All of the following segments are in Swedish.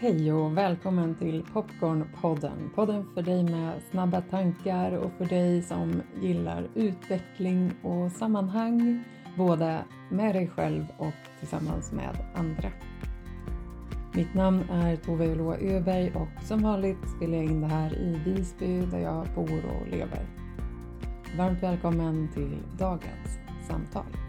Hej och välkommen till Popcornpodden. Podden för dig med snabba tankar och för dig som gillar utveckling och sammanhang, både med dig själv och tillsammans med andra. Mitt namn är Tove Uloa Öberg och som vanligt spelar jag in det här i Visby där jag bor och lever. Varmt välkommen till dagens samtal.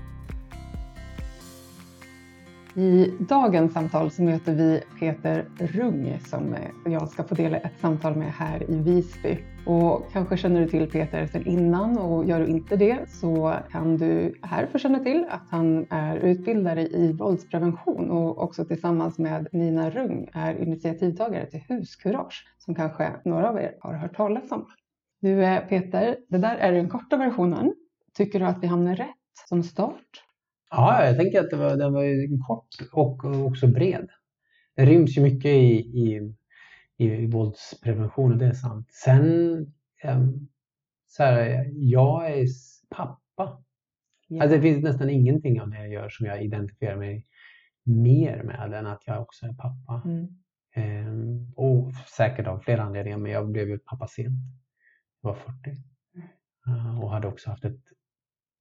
I dagens samtal så möter vi Peter Rung som jag ska få dela ett samtal med här i Visby. Och kanske känner du till Peter sedan innan och gör du inte det så kan du här få känna till att han är utbildare i våldsprevention och också tillsammans med Nina Rung är initiativtagare till Huskurage som kanske några av er har hört talas om. Du eh, Peter, det där är den korta versionen. Tycker du att vi hamnar rätt som start? Ja, jag tänker att det var, den var kort och också bred. Det ryms ju mycket i, i, i våldsprevention och det är sant. Sen, ehm, så här, jag är pappa. Ja. Alltså det finns nästan ingenting av det jag gör som jag identifierar mig mer med än att jag också är pappa. Mm. Ehm, och säkert av flera anledningar, men jag blev ju pappa sent. Jag var 40. Mm. Och hade också haft ett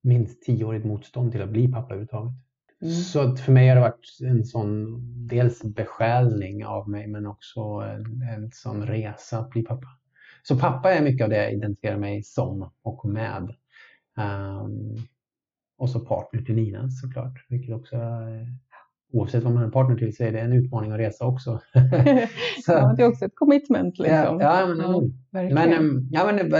minst tioårigt motstånd till att bli pappa överhuvudtaget. Mm. Så för mig har det varit en sån dels besjälning av mig men också en, en sån resa att bli pappa. Så pappa är mycket av det jag identifierar mig som och med. Um, och så partner till Nina såklart, vilket också oavsett vad man är partner till så är det en utmaning att resa också. så, ja, det är också ett commitment. Liksom. Ja, ja, men, ja, men, ehm, ja, men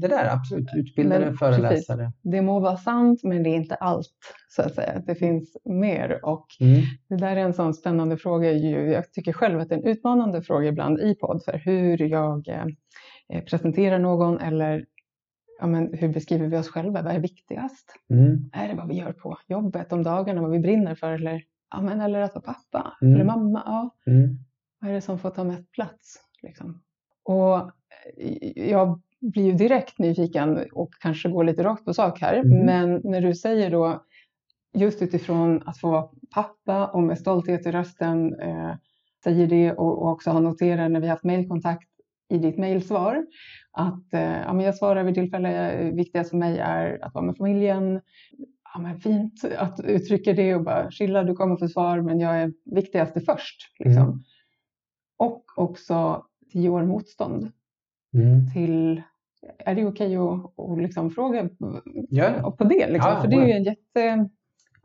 det där absolut, utbildare, men, föreläsare. Precis. Det må vara sant men det är inte allt så att säga. Det finns mer och mm. det där är en sån spännande fråga. Jag tycker själv att det är en utmanande fråga ibland i podd för hur jag eh, presenterar någon eller ja, men hur beskriver vi oss själva? Vad är viktigast? Mm. Är det vad vi gör på jobbet om dagarna, vad vi brinner för eller ja, men, eller att vara pappa mm. eller mamma. Ja. Mm. Vad är det som får ta mest plats? Liksom? Och eh, jag blir ju direkt nyfiken och kanske går lite rakt på sak här. Mm. Men när du säger då just utifrån att få vara pappa och med stolthet i rösten eh, säger det och, och också har noterat när vi haft mejlkontakt i ditt mejlsvar att eh, ja, men jag svarar vid tillfälle eh, viktigast för mig är att vara med familjen, ja, men fint att du uttrycker det och bara chilla, du kommer få svar, men jag är viktigaste först. Liksom. Mm. Och också tio år motstånd mm. till är det okej okay att, att liksom fråga ja. på det? Liksom? Ja, För det är ju en jätte...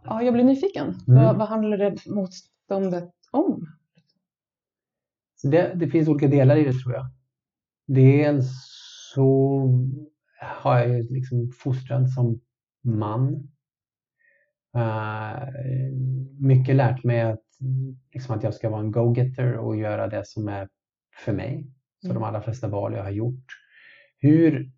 Ja, jag blir nyfiken. Mm. Vad, vad handlar det motståndet om? Så det, det, finns olika delar i det tror jag. Dels så har jag ju liksom fostrad som man mycket lärt mig att, liksom att jag ska vara en go-getter och göra det som är för mig. Så mm. de allra flesta val jag har gjort. Hur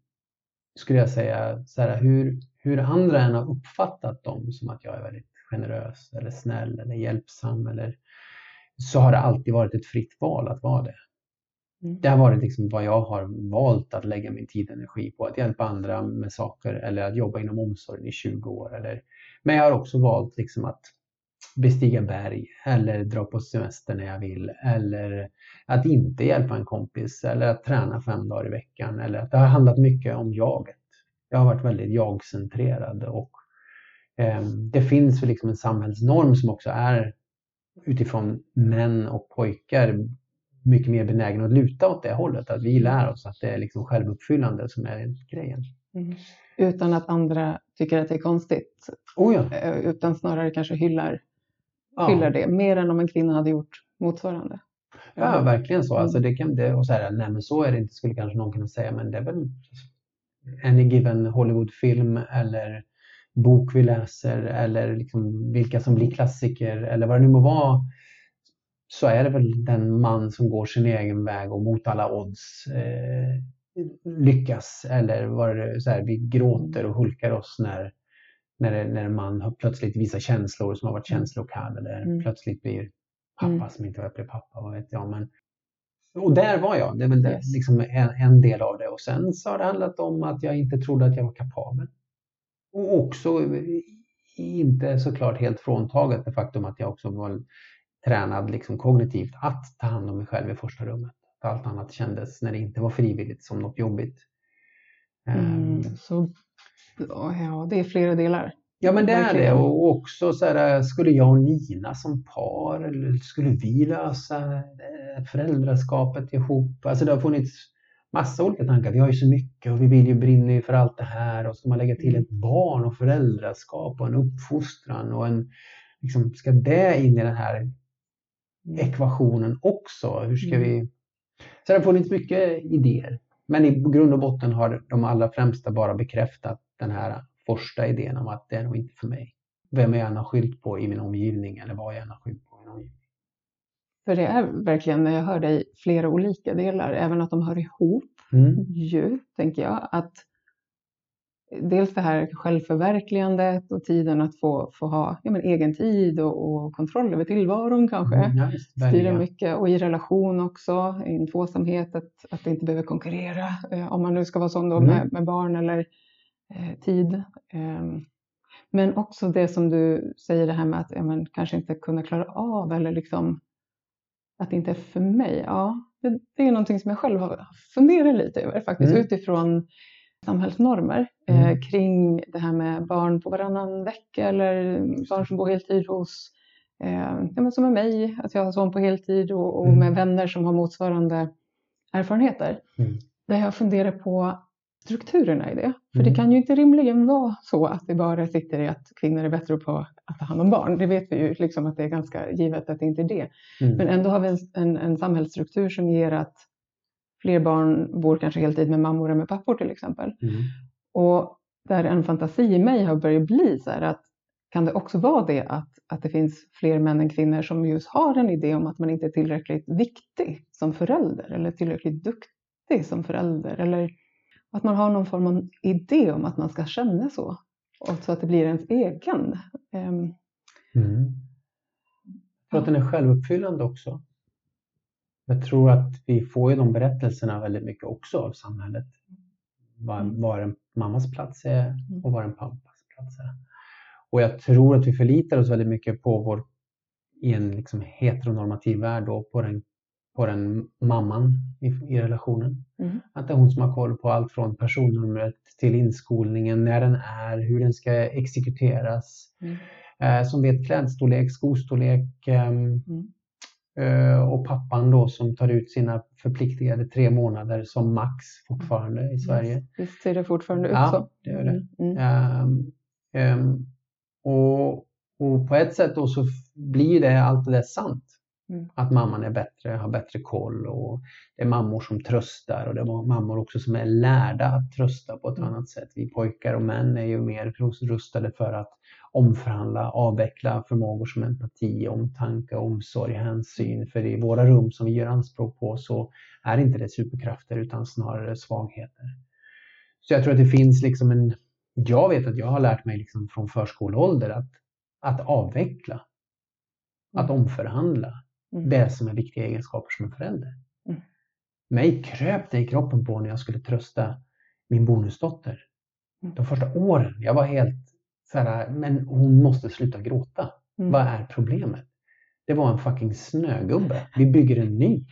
skulle jag säga, så här, hur, hur andra än har uppfattat dem som att jag är väldigt generös eller snäll eller hjälpsam eller så har det alltid varit ett fritt val att vara det. Mm. Det har varit liksom vad jag har valt att lägga min tid och energi på. Att hjälpa andra med saker eller att jobba inom omsorgen i 20 år. Eller, men jag har också valt liksom att bestiga berg eller dra på semester när jag vill. Eller att inte hjälpa en kompis eller att träna fem dagar i veckan. Eller att det har handlat mycket om jaget. Jag har varit väldigt jag-centrerad och eh, det finns liksom en samhällsnorm som också är utifrån män och pojkar mycket mer benägna att luta åt det hållet. Att vi lär oss att det är liksom självuppfyllande som är grejen. Mm. Utan att andra tycker att det är konstigt. Oh ja. Eh, utan snarare kanske hyllar, ja. hyllar det. Mer än om en kvinna hade gjort motsvarande. Ja, verkligen så. Alltså det kan, det, och så här, nej men så är det inte, skulle kanske någon kunna säga, men det är väl any given Hollywoodfilm eller bok vi läser eller liksom vilka som blir klassiker eller vad det nu må vara så är det väl den man som går sin egen väg och mot alla odds eh, lyckas. Eller var det så här, vi gråter och hulkar oss när, när, när en man plötsligt visar känslor som har varit känslokall eller mm. plötsligt blir pappa mm. som inte blir pappa, vad vet jag. Men, och där var jag, det är väl det, yes. liksom en, en, del av det. Och sen så har det handlat om att jag inte trodde att jag var kapabel. Och också inte såklart helt fråntaget det faktum att jag också var tränad liksom kognitivt att ta hand om mig själv i första rummet. Allt annat kändes när det inte var frivilligt som något jobbigt. Mm, um, så ja, det är flera delar. Ja men det är det och också så här, skulle jag och Nina som par eller skulle vi lösa eh, föräldraskapet ihop? Alltså det har funnits massa olika tankar. Vi har ju så mycket och vi vill ju brinna ju för allt det här och ska man lägga till ett barn och föräldraskap och en uppfostran och en liksom, ska det in i den här mm. ekvationen också? Hur ska mm. vi? Så det har funnits mycket idéer. Men i grund och botten har de allra främsta bara bekräftat den här första idén om att det är nog inte för mig. Vem jag än har skylt på i min omgivning eller vad jag har skylt på i min omgivning. För det är verkligen, när jag hör dig, flera olika delar, även att de hör ihop mm. ju, tänker jag. Att dels det här självförverkligandet och tiden att få, få ha ja, men egen tid och, och kontroll över tillvaron kanske. Mm, ja, Styra mycket och i relation också, i en tvåsamhet, att, att inte behöva konkurrera eh, om man nu ska vara sån då mm. med, med barn eller eh, tid. Eh, men också det som du säger det här med att ja, men, kanske inte kunna klara av eller liksom att det inte är för mig. Ja, det, det är någonting som jag själv har funderat lite över faktiskt mm. utifrån samhällsnormer eh, mm. kring det här med barn på varannan vecka eller barn som bor heltid hos, eh, ja, men som är mig, att jag har son på heltid och, och mm. med vänner som har motsvarande erfarenheter. Mm. Där jag funderar på strukturerna i det. För mm. det kan ju inte rimligen vara så att det bara sitter i att kvinnor är bättre på att ta hand om barn. Det vet vi ju liksom att det är ganska givet att det inte är det. Mm. Men ändå har vi en, en, en samhällsstruktur som ger att fler barn bor kanske heltid med mammor än med pappor till exempel. Mm. Och där en fantasi i mig har börjat bli så här att kan det också vara det att, att det finns fler män än kvinnor som just har en idé om att man inte är tillräckligt viktig som förälder eller tillräckligt duktig som förälder eller att man har någon form av idé om att man ska känna så och så att det blir ens egen. Um. Mm. Tror att den är självuppfyllande också. Jag tror att vi får ju de berättelserna väldigt mycket också av samhället. Var, mm. var en mammas plats är mm. och var en pappas plats är. Och jag tror att vi förlitar oss väldigt mycket på vår, i en liksom heteronormativ värld och på den, på den mamman i, i relationen. Mm. Att det är hon som har koll på allt från personnumret till inskolningen, när den är, hur den ska exekuteras. Mm. Eh, som vet klädstorlek, skostorlek, eh, mm. Eh, och pappan då som tar ut sina förpliktigade tre månader som max fortfarande i Sverige. Visst ser det fortfarande ut ja, så? det gör det. Mm. Um, um, och, och på ett sätt då så blir det allt det där sant. Mm. Att mamman är bättre, har bättre koll och det är mammor som tröstar och det är mammor också som är lärda att trösta på ett annat sätt. Vi pojkar och män är ju mer rustade för att omförhandla, avveckla förmågor som empati, omtanke, omsorg, hänsyn. För i våra rum som vi gör anspråk på så är inte det superkrafter utan snarare svagheter. Så jag tror att det finns liksom en... Jag vet att jag har lärt mig liksom från förskoleålder att, att avveckla, att mm. omförhandla mm. det som är viktiga egenskaper som en förälder. Mm. Mig kröp det i kroppen på när jag skulle trösta min bonusdotter. Mm. De första åren, jag var helt så här, men hon måste sluta gråta. Mm. Vad är problemet? Det var en fucking snögubbe. Vi bygger en ny.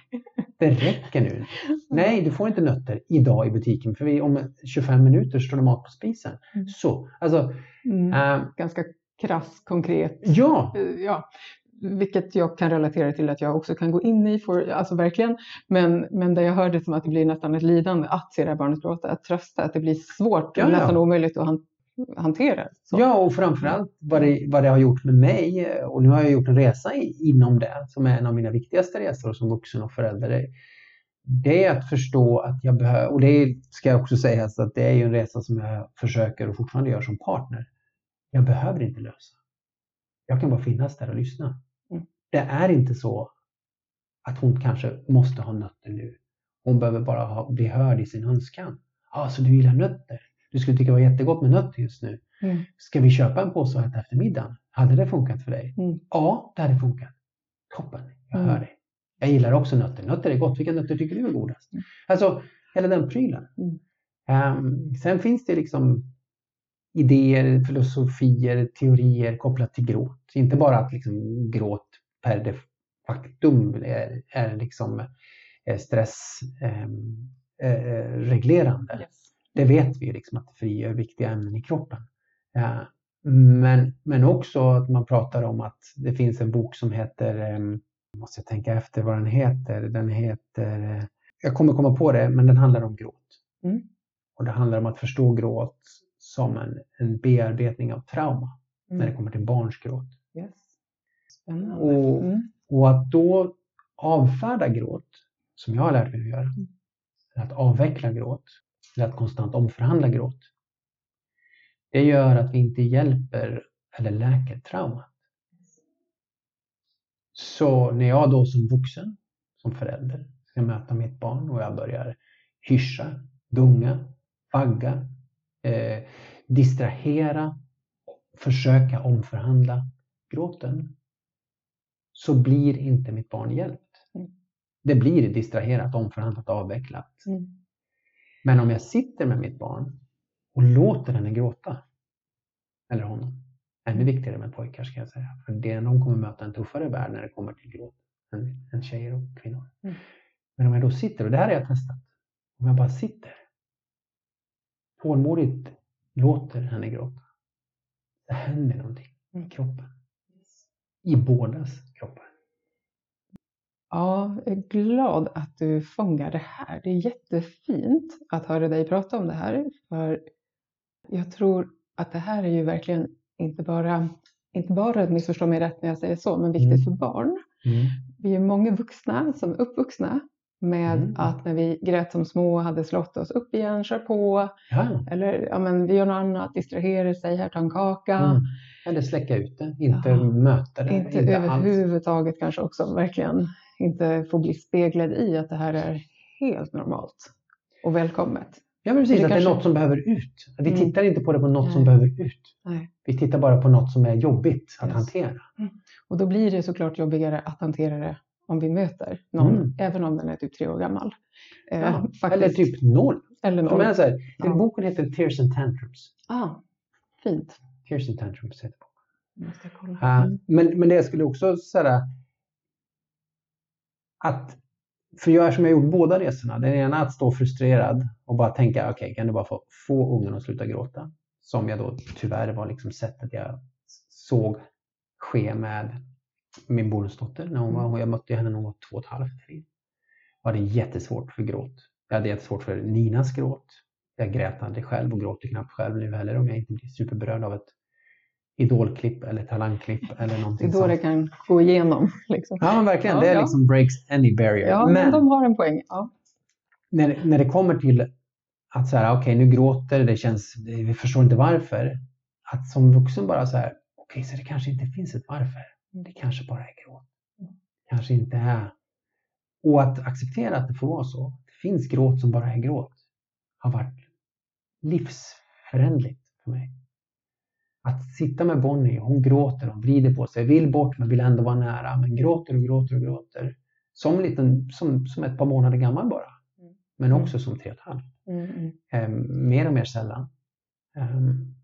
Det räcker nu. Nej, du får inte nötter idag i butiken för vi, om 25 minuter står det mat på spisen. Mm. Så, alltså. Mm. Äh, Ganska krass, konkret. Ja. Eh, ja. Vilket jag kan relatera till att jag också kan gå in i, för, alltså verkligen. Men, men där jag hör det som att det blir nästan ett lidande att se det här barnet gråta, att trösta, att det blir svårt, ja, nästan ja. omöjligt att hanterar. Så. Ja, och framförallt vad det, vad det har gjort med mig. Och nu har jag gjort en resa inom det som är en av mina viktigaste resor som vuxen och förälder. Det är att förstå att jag behöver, och det ska jag också säga, att det är ju en resa som jag försöker och fortfarande gör som partner. Jag behöver inte lösa. Jag kan bara finnas där och lyssna. Mm. Det är inte så att hon kanske måste ha nötter nu. Hon behöver bara ha, bli hörd i sin önskan. Ja, ah, så du gillar nötter? Du skulle tycka det var jättegott med nötter just nu. Mm. Ska vi köpa en påse och äta efter middagen? Hade det funkat för dig? Mm. Ja, det hade funkat. Toppen, jag mm. hör dig. Jag gillar också nötter. Nötter är gott. Vilka nötter tycker du är godast? Mm. Alltså, hela den prylen. Um, sen finns det liksom idéer, filosofier, teorier kopplat till gråt. Inte bara att liksom gråt per, faktum är, är liksom stressreglerande. Ehm, yes. Det vet vi liksom att det frigör viktiga ämnen i kroppen. Men, men också att man pratar om att det finns en bok som heter, ehm, måste jag tänka efter vad den heter, den heter, jag kommer komma på det, men den handlar om gråt. Mm. Och det handlar om att förstå gråt som en, en bearbetning av trauma mm. när det kommer till barns gråt. Yes. Och, mm. och att då avfärda gråt, som jag har lärt mig att göra, mm. att avveckla gråt, eller att konstant omförhandla gråt, det gör att vi inte hjälper eller läker traumat. Så när jag då som vuxen, som förälder, ska möta mitt barn och jag börjar hyscha, gunga, vagga, eh, distrahera, försöka omförhandla gråten, så blir inte mitt barn hjälpt. Mm. Det blir distraherat, omförhandlat, avvecklat. Mm. Men om jag sitter med mitt barn och låter henne gråta, eller honom, ännu viktigare med pojkar ska jag säga, för det, de kommer möta en tuffare värld när det kommer till gråt än, än tjejer och kvinnor. Mm. Men om jag då sitter, och det här har jag testat, om jag bara sitter tålmodigt låter henne gråta, det händer någonting i mm. kroppen. I bådas kroppar. Ja, jag är glad att du fångar det här. Det är jättefint att höra dig prata om det här. För jag tror att det här är ju verkligen inte bara, inte bara missförstå mig rätt när jag säger så, men viktigt mm. för barn. Mm. Vi är många vuxna som är uppvuxna med mm. att när vi grät som små hade slått oss upp igen, kör på. Ja. Eller ja, men vi gör något annat, distraherar sig, här ta en kaka. Mm. Eller släcka ut det, inte ja. möta det. Inte, inte överhuvudtaget alls. kanske också, verkligen inte få bli speglad i att det här är helt normalt och välkommet. Ja men precis, det att kanske... det är något som behöver ut. Vi mm. tittar inte på det på något Nej. som behöver ut. Nej. Vi tittar bara på något som är jobbigt att yes. hantera. Mm. Och då blir det såklart jobbigare att hantera det om vi möter någon, mm. även om den är typ tre år gammal. Eh, ja, eller typ noll. Eller noll. Men så här, ja. Boken heter Tears and Tantrums. Ah, fint. Tears and Tantrums heter boken. Uh, men, men det jag skulle också säga att för jag som jag gjort båda resorna, den ena att stå frustrerad och bara tänka, okej, okay, kan du bara få, få ungen att sluta gråta? Som jag då tyvärr var liksom sättet jag såg ske med min bonusdotter. När hon var, jag mötte henne när hon var två och ett halvt, tre. Jag hade jättesvårt för gråt. Jag hade jättesvårt för Ninas gråt. Jag grät aldrig själv och gråter knappt själv nu heller om jag inte blir superberörd av ett idolklipp eller talangklipp eller någonting Det är då det kan gå igenom. Liksom. Ja, men verkligen. Ja, det är ja. liksom breaks any barrier. Ja, men, men de har en poäng. Ja. När, när det kommer till att så här, okej, okay, nu gråter det känns, vi förstår inte varför. Att som vuxen bara så här, okej, okay, så det kanske inte finns ett varför. Det kanske bara är gråt. Kanske inte är... Och att acceptera att det får vara så. Det finns gråt som bara är gråt. Har varit livsförändligt för mig. Att sitta med Bonnie, hon gråter och vrider på sig, vill bort men vill ändå vara nära, men gråter och gråter och gråter. Som, liten, som, som ett par månader gammal bara. Mm. Men också som tre och ett halvt. Mm. Um, mer och mer sällan. Um,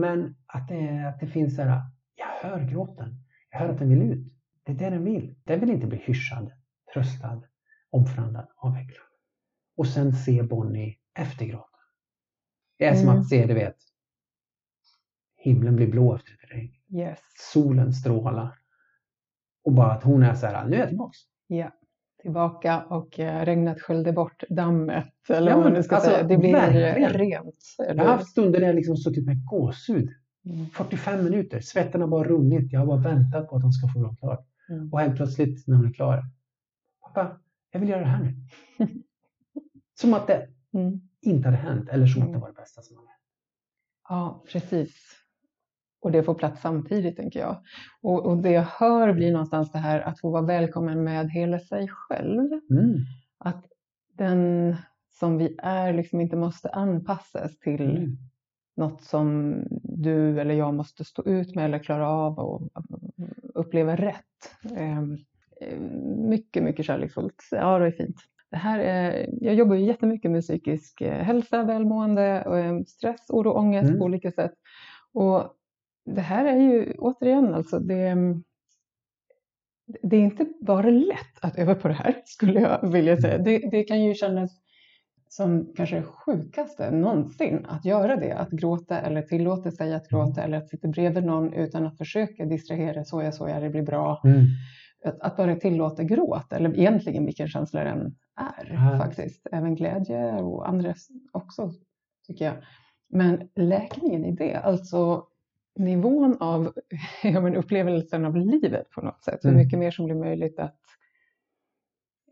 men att det, att det finns så här, jag hör gråten. Jag hör att den vill ut. Det är det den vill. Den vill inte bli hyschad, tröstad, omförhandlad, avvecklad. Och sen se Bonnie efter gråten. Det är mm. som att se, du vet, himlen blir blå efter ett regn. Yes. Solen strålar. Och bara att hon är så här, nu är jag tillbaks. Ja, tillbaka och eh, regnet sköljde bort dammet. Eller ja, nu ska alltså, säga. Det blir verkligen. rent. Eller? Jag har haft stunder där jag liksom suttit med gåshud 45 mm. minuter, svetten har bara runnit. Jag har bara väntat på att de ska få vara klar. Mm. Och helt plötsligt när hon är klar. Pappa, jag vill göra det här nu. som att det mm. inte hade hänt eller som att det mm. var det bästa som hade hänt. Ja, precis. Och det får plats samtidigt tänker jag. Och, och det jag hör blir någonstans det här att få vara välkommen med hela sig själv. Mm. Att den som vi är liksom inte måste anpassas till mm något som du eller jag måste stå ut med eller klara av och uppleva rätt. Ehm, mycket, mycket kärleksfullt. Ja, det är fint. Det här är, jag jobbar ju jättemycket med psykisk eh, hälsa, välmående, och ehm, stress, oro, ångest mm. på olika sätt. Och det här är ju återigen alltså det det är inte bara lätt att öva på det här, skulle jag vilja säga. Det, det kan ju kännas som kanske det sjukaste någonsin att göra det. Att gråta eller tillåta sig att gråta mm. eller att sitta bredvid någon utan att försöka distrahera, så jag, så jag, det blir bra. Mm. Att, att, bara tillåta gråt, eller egentligen vilken känsla den är mm. faktiskt. Även glädje och andra också, tycker jag. Men läkningen i det, alltså nivån av ja, men upplevelsen av livet på något sätt. Hur mm. mycket mer som blir möjligt att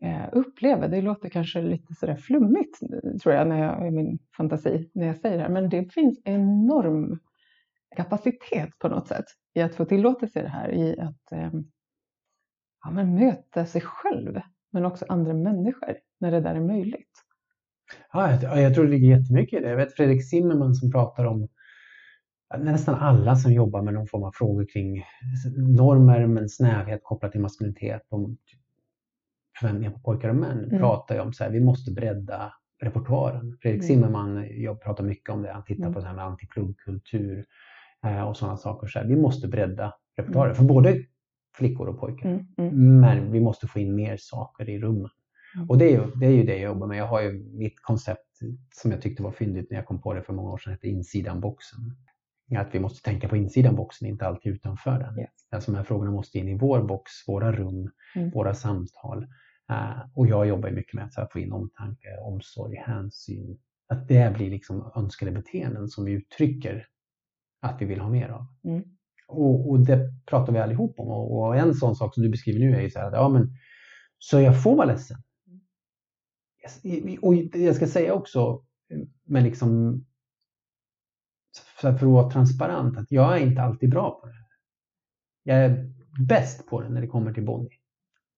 eh, uppleva. Det låter kanske lite sådär flummigt tror jag när jag, i min fantasi när jag säger det här. Men det finns enorm kapacitet på något sätt i att få tillåtelse i det här. I att eh, ja, men möta sig själv men också andra människor när det där är möjligt. Ja, jag, jag tror det ligger jättemycket i det. Jag vet Fredrik Zimmerman som pratar om nästan alla som jobbar med någon form av frågor kring normer men snävhet kopplat till maskulinitet och förväntningar på pojkar och män mm. pratar ju om så här, vi måste bredda repertoaren. Fredrik mm. Zimmerman jag pratar mycket om det, han tittar mm. på så här med antipluggkultur eh, och sådana saker. Så här, vi måste bredda repertoaren mm. för både flickor och pojkar. Mm, mm. Men vi måste få in mer saker i rummen. Och det är, ju, det är ju det jag jobbar med. Jag har ju mitt koncept som jag tyckte var fyndigt när jag kom på det för många år sedan, hette insidan boxen att vi måste tänka på insidan boxen, inte alltid utanför den. Yes. Alltså de här frågorna måste in i vår box, våra rum, mm. våra samtal. Uh, och jag jobbar mycket med att få in omtanke, omsorg, hänsyn. Att det blir liksom önskade beteenden som vi uttrycker att vi vill ha mer av. Mm. Och, och, det pratar vi allihop om. Och, och, en sån sak som du beskriver nu är ju så här att ja, men, så jag får vara ledsen. Och jag ska säga också med liksom för att vara transparent, att jag är inte alltid bra på det. Jag är bäst på det när det kommer till Bonnie.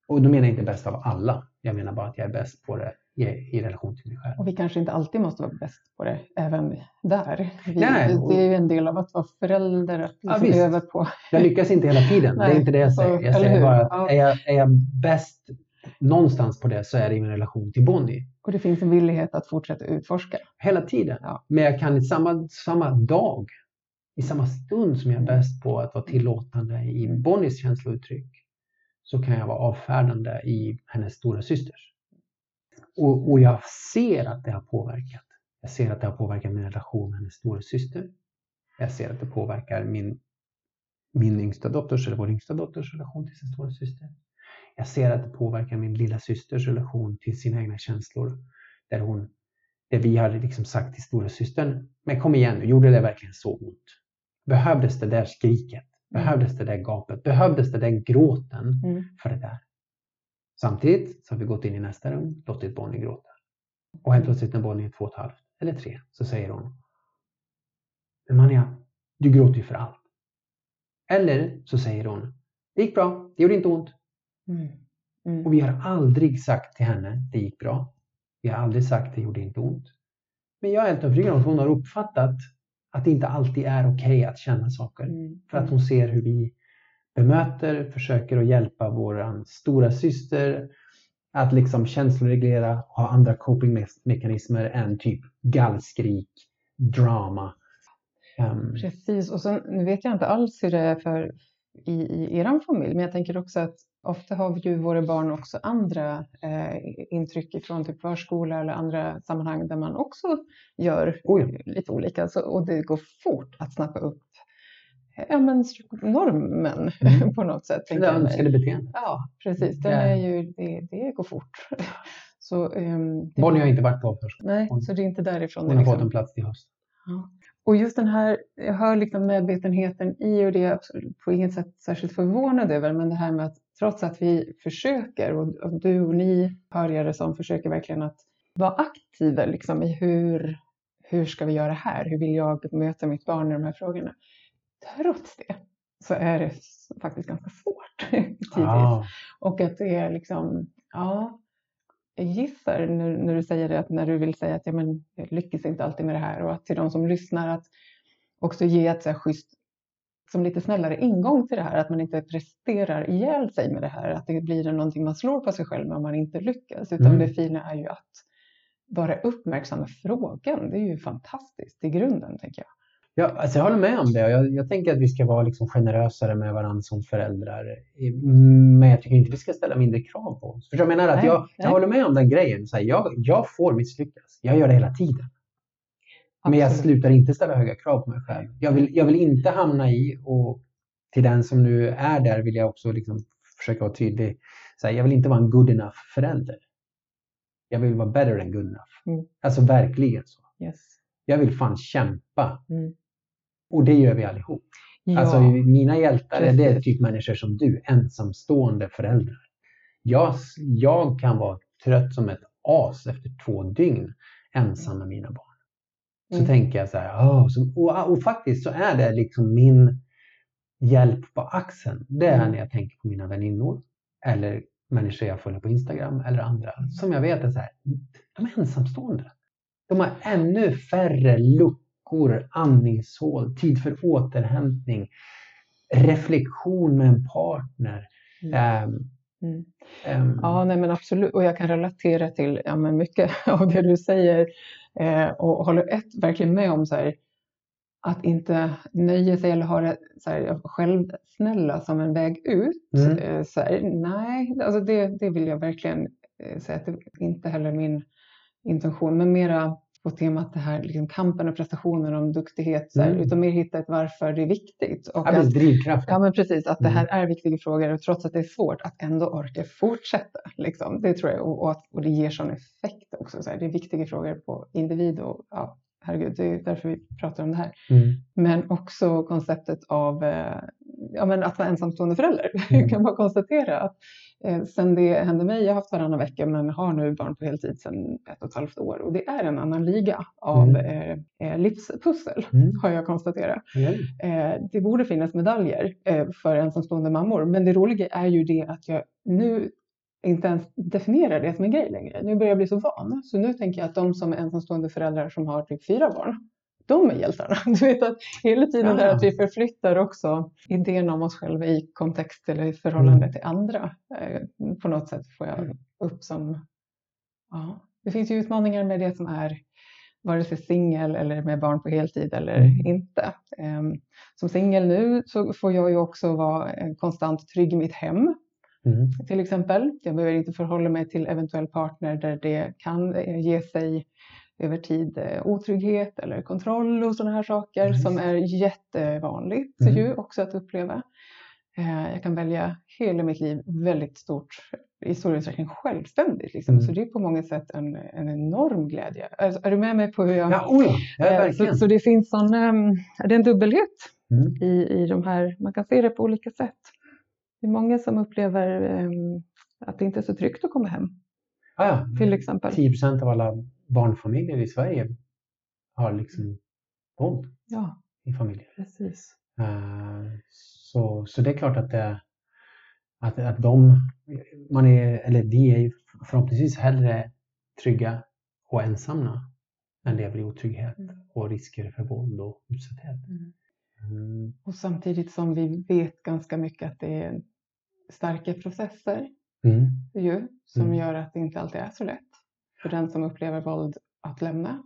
Och då menar jag inte bäst av alla. Jag menar bara att jag är bäst på det i, i relation till mig själv. Och vi kanske inte alltid måste vara bäst på det även där. Vi, Nej, och, det är ju en del av att vara förälder, att liksom ja, öva på. Jag lyckas inte hela tiden, Nej, det är inte det jag säger. Jag säger bara att ja. är, jag, är jag bäst någonstans på det så är det i min relation till Bonnie. Och det finns en villighet att fortsätta utforska. Hela tiden. Ja. Men jag kan i samma, samma dag, i samma stund som jag är bäst på att vara tillåtande i Bonnies känslouttryck, så kan jag vara avfärdande i hennes stora systers. Och, och jag ser att det har påverkat. Jag ser att det har påverkat min relation med hennes stora syster. Jag ser att det påverkar min, min yngsta dotters, eller vår yngsta dotters relation till sin stora syster. Jag ser att det påverkar min lilla systers relation till sina egna känslor. Där, hon, där vi hade liksom sagt till stora systern, men kom igen nu, gjorde det verkligen så ont? Behövdes det där skriket? Mm. Behövdes det där gapet? Behövdes det den gråten mm. för det där? Samtidigt så har vi gått in i nästa rum, låtit Bonnie gråta. Och helt plötsligt när Bonnie är två och ett halvt eller tre så säger hon Men Manja, du gråter ju för allt. Eller så säger hon Det gick bra, det gjorde inte ont. Mm. Mm. Och vi har aldrig sagt till henne, det gick bra. Vi har aldrig sagt, det gjorde inte ont. Men jag är helt övertygad om att hon har uppfattat att det inte alltid är okej okay att känna saker. Mm. För att hon ser hur vi bemöter, försöker att hjälpa vår stora syster att liksom känsloreglera och ha andra copingmekanismer än typ gallskrik, drama. Um, Precis, och sen nu vet jag inte alls hur det är för i, i er familj, men jag tänker också att ofta har ju våra barn också andra eh, intryck ifrån typ förskola eller andra sammanhang där man också gör oh lite olika. Så, och det går fort att snappa upp ja, men, normen mm. på något sätt. Det önskade beteendet. Ja, precis. Det, är ju, det, det går fort. Så, um, Bonnie har inte varit på förskola. Nej, hon, så det är inte därifrån. Hon har liksom. fått en plats till höst. Ja. Och just den här, jag hör liksom medvetenheten i och det är jag på inget sätt särskilt förvånad över, men det här med att trots att vi försöker och, du och ni hörjare som försöker verkligen att vara aktiva liksom i hur, hur ska vi göra här? Hur vill jag möta mitt barn i de här frågorna? Trots det så är det faktiskt ganska svårt tidvis. Ah. Och att det är liksom, ja, jag gissar när, när du säger det, att när du vill säga att ja, men, jag lyckas inte alltid med det här och att till de som lyssnar att också ge ett så här schysst, som lite snällare ingång till det här, att man inte presterar ihjäl sig med det här, att det blir någonting man slår på sig själv om man inte lyckas, utan mm. det fina är ju att vara uppmärksam med frågan. Det är ju fantastiskt i grunden, tänker jag. Ja, alltså jag håller med om det. Jag, jag tänker att vi ska vara liksom generösare med varandra som föräldrar. Men jag tycker inte vi ska ställa mindre krav på oss. För jag menar att nej, jag, jag håller med om den grejen. Så här, jag, jag får misslyckas. Jag gör det hela tiden. Men jag slutar inte ställa höga krav på mig själv. Jag vill, jag vill inte hamna i, och till den som nu är där vill jag också liksom försöka vara tydlig. Så här, jag vill inte vara en good enough förälder. Jag vill vara better than good enough. Mm. Alltså verkligen så. Yes. Jag vill fan kämpa. Mm. Och det gör vi allihop. Ja, alltså mina hjältar precis. är det typ människor som du, ensamstående föräldrar. Jag, jag kan vara trött som ett as efter två dygn ensam med mina barn. Så mm. tänker jag så här, oh, så, och, och, faktiskt så är det liksom min hjälp på axeln. Det är mm. när jag tänker på mina väninnor eller människor jag följer på Instagram eller andra som jag vet är så här, de är ensamstående. De har ännu färre luckor, andningshål, tid för återhämtning, reflektion med en partner. Mm. Um, Mm. Um, ja, nej men absolut. Och jag kan relatera till ja, men mycket av det du säger eh, och håller ett, verkligen med om så här, att inte nöja sig eller ha det så här, självsnälla som en väg ut. Mm. Eh, så här, nej, alltså det, det vill jag verkligen eh, säga att det inte heller min intention, men mera på temat det här liksom kampen och prestationen om duktighet, så här, mm. utan mer hitta ett varför det är viktigt. Och ja, att, drivkraften. Ja, men precis, att mm. det här är viktiga frågor och trots att det är svårt att ändå orka fortsätta. Liksom. Det tror jag och, och, att, och det ger sån effekt också. Så här, det är viktiga frågor på individ och ja, herregud, det är därför vi pratar om det här. Mm. Men också konceptet av eh, ja, men att vara ensamstående förälder. Mm. Jag kan bara konstatera att eh, sen det hände mig, jag har haft varannan vecka men har nu barn på heltid sedan ett och ett halvt år och det är en annan liga av mm. eh, eh livspussel mm. har jag konstaterat. Eh, det borde finnas medaljer eh, för ensamstående mammor men det roliga är ju det att jag nu inte ens definierar det som en grej längre. Nu börjar jag bli så van. Så nu tänker jag att de som är ensamstående föräldrar som har typ fyra barn, de är hjältarna. Du vet att hela tiden ja. där att vi förflyttar också idén om oss själva i kontext eller i förhållande mm. till andra. Eh, på något sätt får jag upp som... Ja. Det finns ju utmaningar med det som är vare sig singel eller med barn på heltid eller mm. inte. Ehm, som singel nu så får jag ju också vara konstant trygg i mitt hem Mm. Till exempel, jag behöver inte förhålla mig till eventuell partner där det kan eh, ge sig över tid eh, otrygghet eller kontroll och sådana här saker mm. som är jättevanligt mm. ju också att uppleva. Eh, jag kan välja hela mitt liv väldigt stort, i stor utsträckning självständigt. Liksom. Mm. Så det är på många sätt en, en enorm glädje. Är, är, du med mig på hur jag... Ja, oh ja. så, så, det finns sån, ehm, det är en dubbelhet mm. i, i de här, man kan se det på olika sätt. Det är många som upplever um, att det inte är så tryggt att komma hem. Ah, ja. Till exempel. 10 procent av alla barnfamiljer i Sverige har liksom våld ja. i familjen. Precis. Uh, så, så det är klart att, det, att, att de, man är, eller vi är förhoppningsvis hellre trygga och ensamma än lever i otrygghet mm. och risker för våld och utsatthet. Mm. Mm. Och samtidigt som vi vet ganska mycket att det är starka processer mm. ju, som mm. gör att det inte alltid är så lätt för den som upplever våld att lämna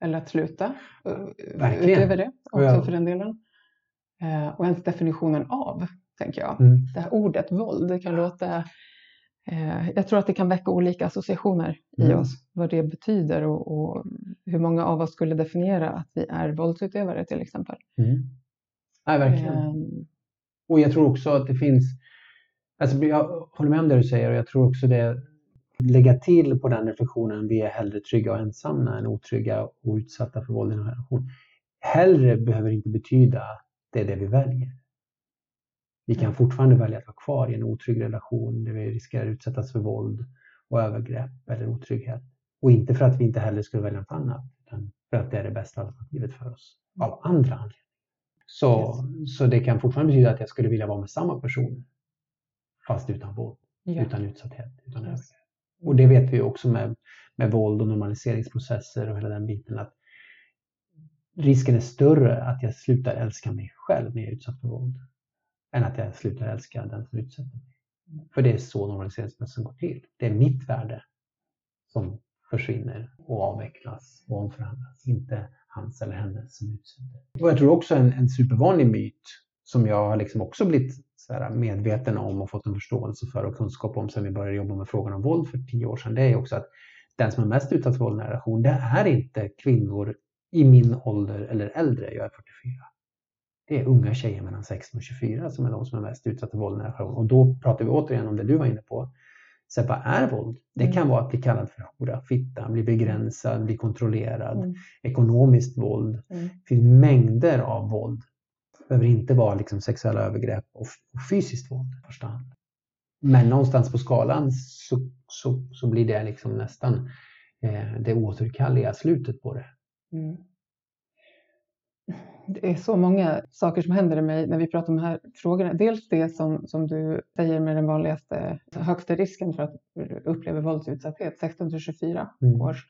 eller att sluta Verkligen. utöver det också ja. för den delen. Eh, och ens definitionen av, tänker jag. Mm. Det här ordet våld, det kan låta eh, jag tror att det kan väcka olika associationer mm. i oss, vad det betyder och, och, hur många av oss skulle definiera att vi är våldsutövare till exempel. Mm. Ja, verkligen. Um, och jag tror också att det finns Alltså, jag håller med om det du säger och jag tror också det lägga till på den reflektionen, vi är hellre trygga och ensamma än otrygga och utsatta för våld i en relation. Hellre behöver inte betyda att det är det vi väljer. Vi kan fortfarande välja att vara kvar i en otrygg relation där vi riskerar att utsättas för våld och övergrepp eller otrygghet. Och inte för att vi inte heller skulle välja något annat, utan för att det är det bästa alternativet för oss av andra anledningar. Så, yes. så det kan fortfarande betyda att jag skulle vilja vara med samma person fast utan våld, ja. utan utsatthet, utan yes. övergrepp. Och det vet vi också med, med våld och normaliseringsprocesser och hela den biten att risken är större att jag slutar älska mig själv när jag är utsatt för våld än att jag slutar älska den som utsätter mig. För det är så normaliseringsprocessen går till. Det är mitt värde som försvinner och avvecklas och omförhandlas, inte hans eller hennes som utsätter. Och jag tror också en, en supervanlig myt som jag har liksom också blivit så här medveten om och fått en förståelse för och kunskap om sen vi började jobba med frågan om våld för tio år sedan. Det är också att den som är mest utsatt för våld i relation, det är inte kvinnor i min ålder eller äldre. Jag är 44. Det är unga tjejer mellan 16 och 24 som är de som är mest utsatta för våld i relation. Och då pratar vi återigen om det du var inne på. Så vad är våld? Det kan mm. vara att bli kallad för hora, fitta, bli begränsad, bli kontrollerad, mm. ekonomiskt våld. Mm. Det finns mängder av våld. Behöver inte vara liksom sexuella övergrepp och, och fysiskt våld i första hand. Men någonstans på skalan så, så, så blir det liksom nästan eh, det återkalliga slutet på det. Mm det är så många saker som händer i mig när vi pratar om de här frågorna. Dels det som, som du säger med den vanligaste, högsta risken för att uppleva våldsutsatthet, 16 till 24 mm. års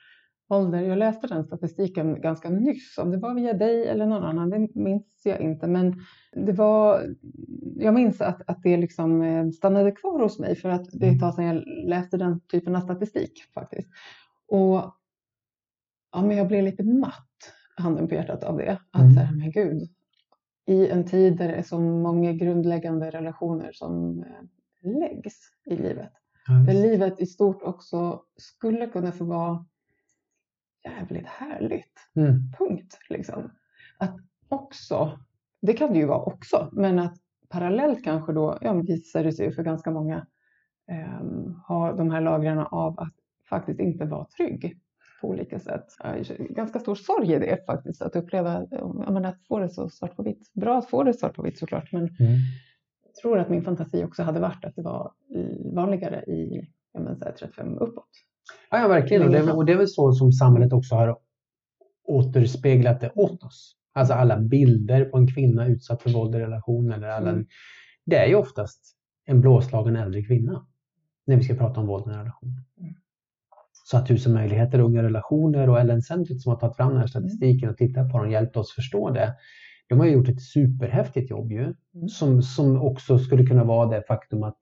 ålder. Jag läste den statistiken ganska nyss, om det var via dig eller någon annan, det minns jag inte. Men det var, jag minns att, att det liksom eh, stannade kvar hos mig för att det är ett tag sedan jag läste den typen av statistik faktiskt. Och ja, men jag blev lite matt handen på hjärtat av det. Att mm. så här, men gud, i en tid där det är så många grundläggande relationer som eh, läggs i livet. Mm. Där livet i stort också skulle kunna få vara jävligt härligt. Mm. Punkt. Liksom. Att också, det kan det ju vara också, men att parallellt kanske då ja, visar det sig för ganska många eh, ha de här lagren av att faktiskt inte vara trygg på olika sätt. Ganska stor sorg i det faktiskt, att uppleva menar, att få det så svart på vitt. Bra att få det svart på vitt såklart, men mm. jag tror att min fantasi också hade varit att det var vanligare i ja, men, 35 uppåt. Ja, ja verkligen. Och det, och det är väl så som samhället också har återspeglat det åt oss. Alltså alla bilder på en kvinna utsatt för våld i relation. Eller alla, mm. Det är ju oftast en blåslagen äldre kvinna när vi ska prata om våld i relation. Mm så att tusen möjligheter, unga relationer och LN-centret som har tagit fram den här statistiken och tittat på den hjälpt oss förstå det. De har gjort ett superhäftigt jobb ju, mm. som, som också skulle kunna vara det faktum att,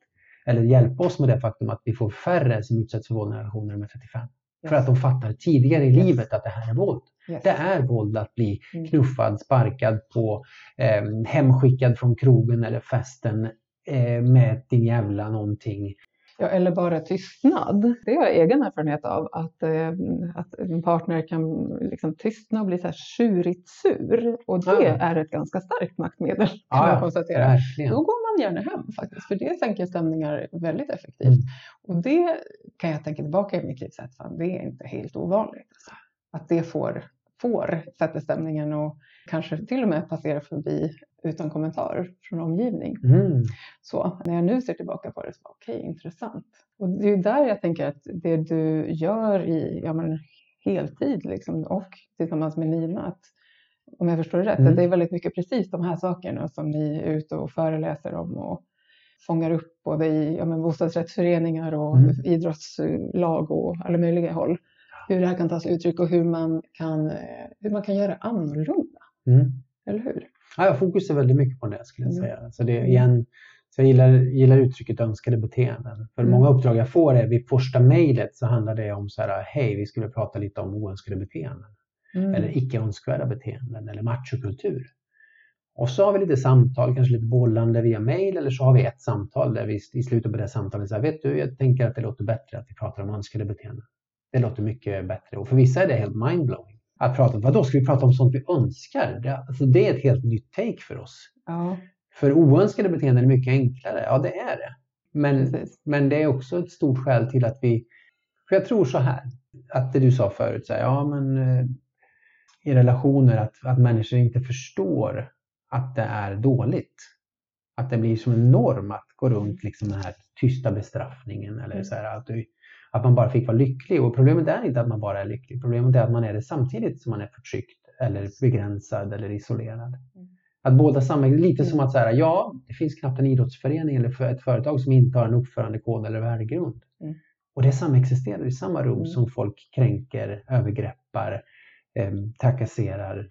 eller hjälpa oss med det faktum att vi får färre som utsätts för våld i relationer med 35. Yes. För att de fattar tidigare i yes. livet att det här är våld. Yes. Det är våld att bli mm. knuffad, sparkad på, eh, hemskickad från krogen eller festen eh, med din jävla någonting. Ja, eller bara tystnad. Det har jag egen erfarenhet av, att, eh, att en partner kan liksom tystna och bli så här tjurigt sur. Och det ja. är ett ganska starkt maktmedel kan ja, jag konstatera. Verkligen. Då går man gärna hem faktiskt, för det sänker stämningar väldigt effektivt. Mm. Och det kan jag tänka tillbaka i mitt liv, så att fan, det är inte helt ovanligt. Alltså. Att det får, får sätta stämningen och kanske till och med passera förbi utan kommentar från omgivning. Mm. Så när jag nu ser tillbaka på det, så okej, okay, intressant. Och det är där jag tänker att det du gör i ja, men, heltid liksom, och tillsammans med Nina, att, om jag förstår det rätt, mm. att det är väldigt mycket precis de här sakerna som ni är ute och föreläser om och fångar upp både i ja, men, bostadsrättsföreningar och mm. idrottslag och alla möjliga håll. Hur det här kan ta sig uttryck och hur man kan, eh, hur man kan göra annorlunda. Mm. Eller hur? Ja, fokus är väldigt mycket på det skulle jag mm. säga. Så det, igen, så jag gillar, gillar uttrycket önskade beteenden. För mm. många uppdrag jag får är vid första mejlet så handlar det om så här, hej, vi skulle prata lite om oönskade beteenden. Mm. Eller icke önskvärda beteenden eller machokultur. Och så har vi lite samtal, kanske lite bollande via mejl eller så har vi ett samtal där vi i slutet på det samtalet säger, vet du, jag tänker att det låter bättre att vi pratar om önskade beteenden. Det låter mycket bättre och för vissa är det helt mindblowing att prata om, vadå, ska vi prata om sånt vi önskar? Det, alltså det är ett helt nytt take för oss. Ja. För oönskade beteenden är mycket enklare, ja det är det. Men, men det är också ett stort skäl till att vi, för jag tror så här, att det du sa förut, så här, ja men eh, i relationer att, att människor inte förstår att det är dåligt. Att det blir som en norm att gå runt liksom den här tysta bestraffningen eller mm. så här, att du, att man bara fick vara lycklig. Och problemet är inte att man bara är lycklig. Problemet är att man är det samtidigt som man är förtryckt eller begränsad eller isolerad. Mm. Att båda sammanhänger, lite som att säga, ja, det finns knappt en idrottsförening eller ett företag som inte har en uppförandekod eller värdegrund. Mm. Och det samexisterar i samma rum mm. som folk kränker, övergreppar, trakasserar.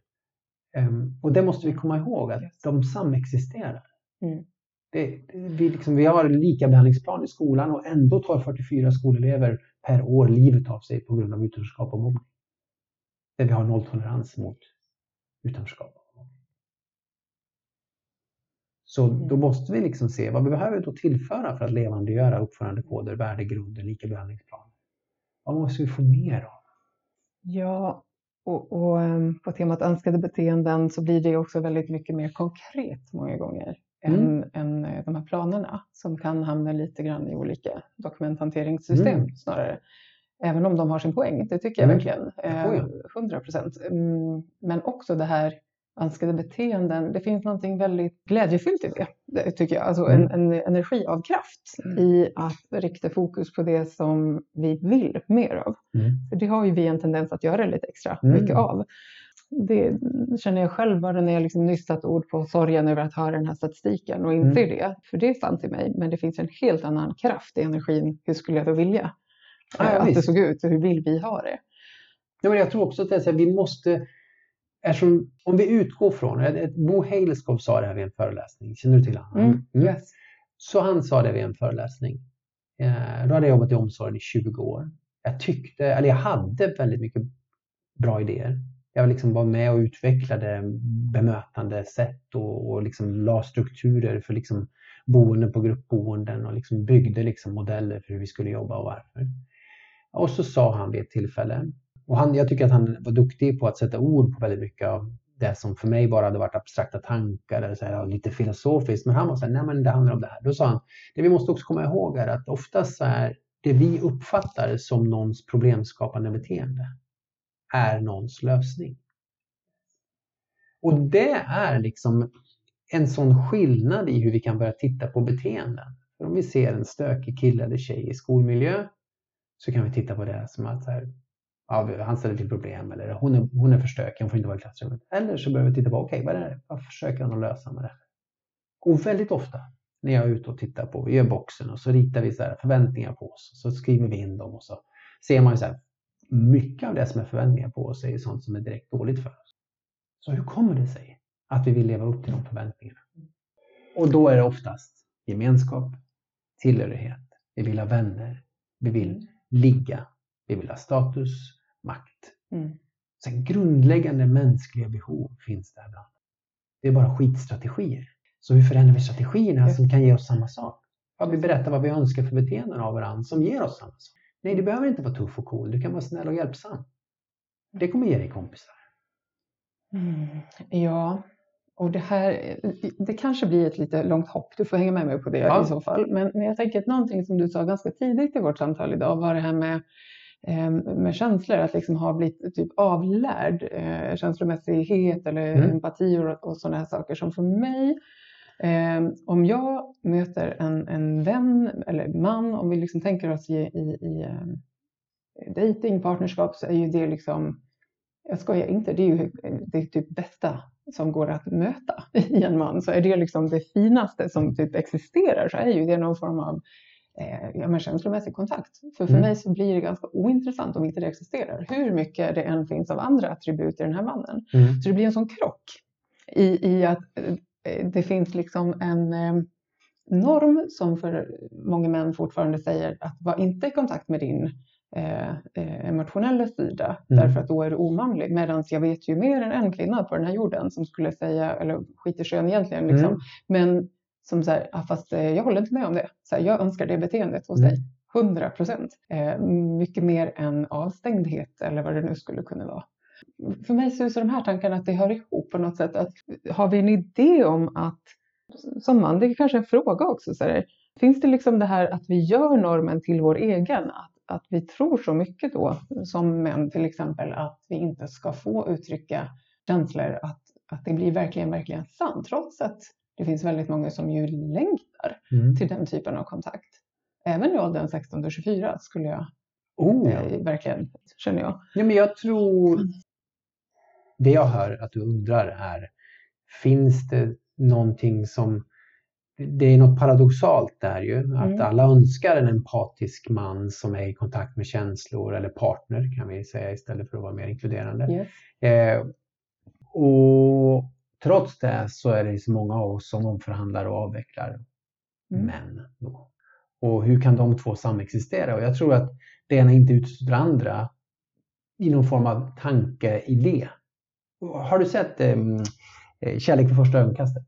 Eh, och det måste vi komma ihåg, att de samexisterar. Mm. Det, vi, liksom, vi har likabehandlingsplan i skolan och ändå tar 44 skolelever per år livet av sig på grund av utanförskap och mobbning. Där vi har nolltolerans mot utanförskap. Så då mm. måste vi liksom se vad vi behöver då tillföra för att levandegöra uppförandekoder, värdegrunder, likabehandlingsplaner. Vad måste vi få mer av? Ja, och, och, ehm, på temat önskade beteenden så blir det också väldigt mycket mer konkret många gånger mm. än, än eh, de här planerna som kan hamna lite grann i olika dokumenthanteringssystem mm. snarare. Även om de har sin poäng, det tycker jag mm. verkligen. Eh, 100 procent. Mm, men också det här önskade beteenden. Det finns någonting väldigt glädjefyllt i det, tycker jag. Alltså en, mm. en energi av kraft mm. i att rikta fokus på det som vi vill mer av. Mm. För det har ju vi en tendens att göra lite extra mm. mycket av. Det känner jag själv bara när jag liksom nyss satt ord på sorgen över att höra den här statistiken och inser mm. det. För det är sant i mig, men det finns en helt annan kraft i energin. Hur skulle jag då vilja ja, att visst. det såg ut? Hur vill vi ha det? Ja, men jag tror också att det är så här, vi måste Eftersom, om vi utgår från, Bo Haleskov sa det här vid en föreläsning, känner du till honom? Mm. Mm. Yes. Så han sa det vid en föreläsning. Eh, då hade jag jobbat i omsorgen i 20 år. Jag tyckte, eller jag hade väldigt mycket bra idéer. Jag liksom var med och utvecklade bemötande sätt och, och liksom la strukturer för liksom boenden på gruppboenden och liksom byggde liksom modeller för hur vi skulle jobba och varför. Och så sa han vid ett tillfälle, och han, jag tycker att han var duktig på att sätta ord på väldigt mycket av det som för mig bara hade varit abstrakta tankar eller så här, lite filosofiskt. Men han var så här, nej men det handlar om det här. Då sa han, det vi måste också komma ihåg är att oftast är det vi uppfattar som någons problemskapande beteende är någons lösning. Och det är liksom en sån skillnad i hur vi kan börja titta på beteenden. För om vi ser en stökig kille eller tjej i skolmiljö så kan vi titta på det som att så här, ja, han ställer till problem eller hon är, hon är för stökig, hon får inte vara i klassrummet. Eller så behöver vi titta på, okej, okay, vad är det? Vad försöker han att lösa med det här? Och väldigt ofta när jag är ute och tittar på, vi gör boxen och så ritar vi så här förväntningar på oss. Så skriver vi in dem och så ser man ju så här, mycket av det som är förväntningar på oss är ju sånt som är direkt dåligt för oss. Så hur kommer det sig att vi vill leva upp till de förväntningarna? Och då är det oftast gemenskap, tillhörighet, vi vill ha vänner, vi vill ligga, vi vill ha status, makt. Mm. Sen grundläggande mänskliga behov finns där bland. Det är bara skitstrategier. Så hur förändrar vi strategierna som kan ge oss samma sak? Ja, vi berättar vad vi önskar för beteenden av varandra som ger oss samma sak. Nej, du behöver inte vara tuff och cool. Du kan vara snäll och hjälpsam. Det kommer ge dig kompisar. Mm, ja, och det här, det kanske blir ett lite långt hopp. Du får hänga med mig på det ja. i så fall. Men, men jag tänker att någonting som du sa ganska tidigt i vårt samtal idag var det här med Eh, med känslor, att liksom ha blivit typ avlärd eh, känslomässighet eller mm. empati och, och sådana här saker som för mig eh, om jag möter en, en vän eller man, om vi liksom tänker oss i, i, i eh, dating, partnerskap så är ju det liksom, jag skojar inte, det är ju det är typ bästa som går att möta i en man. Så är det liksom det finaste som typ existerar så är ju det någon form av eh, ja, men känslomässig kontakt. För för mm. mig så blir det ganska ointressant om inte det existerar. Hur mycket det än finns av andra attribut i den här mannen. Mm. Så det blir en sån krock i, i att eh, det finns liksom en eh, norm som för många män fortfarande säger att var inte i kontakt med din eh, emotionella sida mm. därför att då är du omanlig. Medan jag vet ju mer än en kvinna på den här jorden som skulle säga, eller skit i kön egentligen, liksom, mm. men som så här, fast eh, jag håller inte med om det. Så här, jag önskar det beteendet hos mm. dig. 100 procent. Eh, mycket mer än avstängdhet eller vad det nu skulle kunna vara. För mig susar de här tankarna att det hör ihop på något sätt. Att, har vi en idé om att, som man, det är kanske en fråga också, så här, finns det liksom det här att vi gör normen till vår egen? Att, att vi tror så mycket då, som män till exempel, att vi inte ska få uttrycka känslor, att, att det blir verkligen, verkligen sant, trots att det finns väldigt många som ju längtar mm. till den typen av kontakt. Även i åldern 16 till 24 skulle jag oh, eh, verkligen, känner jag. Ja, men jag tror, det jag hör att du undrar är, finns det någonting som det är något paradoxalt där ju, att mm. alla önskar en empatisk man som är i kontakt med känslor eller partner kan vi säga istället för att vara mer inkluderande. Yes. Eh, och Trots det så är det så många av oss som omförhandlar och avvecklar mm. män. Då. Och hur kan de två samexistera? Och jag tror att det ena inte utesluter det andra i någon form av tankeidé. har du sett um, Kärlek för första ögonkastet?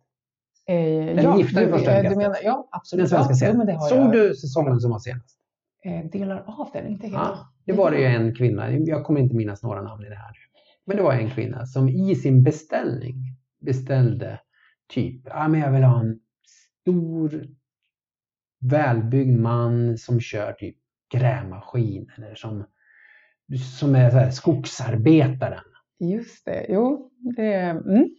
Eh, Eller ja, Gifta vid första ögonkastet? Du menar, ja, absolut. Den svenska serien. Ja, Såg du säsongen som var senast? Eh, delar av den, inte hela. Ja, det var det ju en kvinna, jag kommer inte minnas några namn i det här. Men det var en kvinna som i sin beställning beställde typ, ja men jag vill ha en stor välbyggd man som kör typ grävmaskin eller som, som är så här, skogsarbetaren. Just det, jo, det, mm,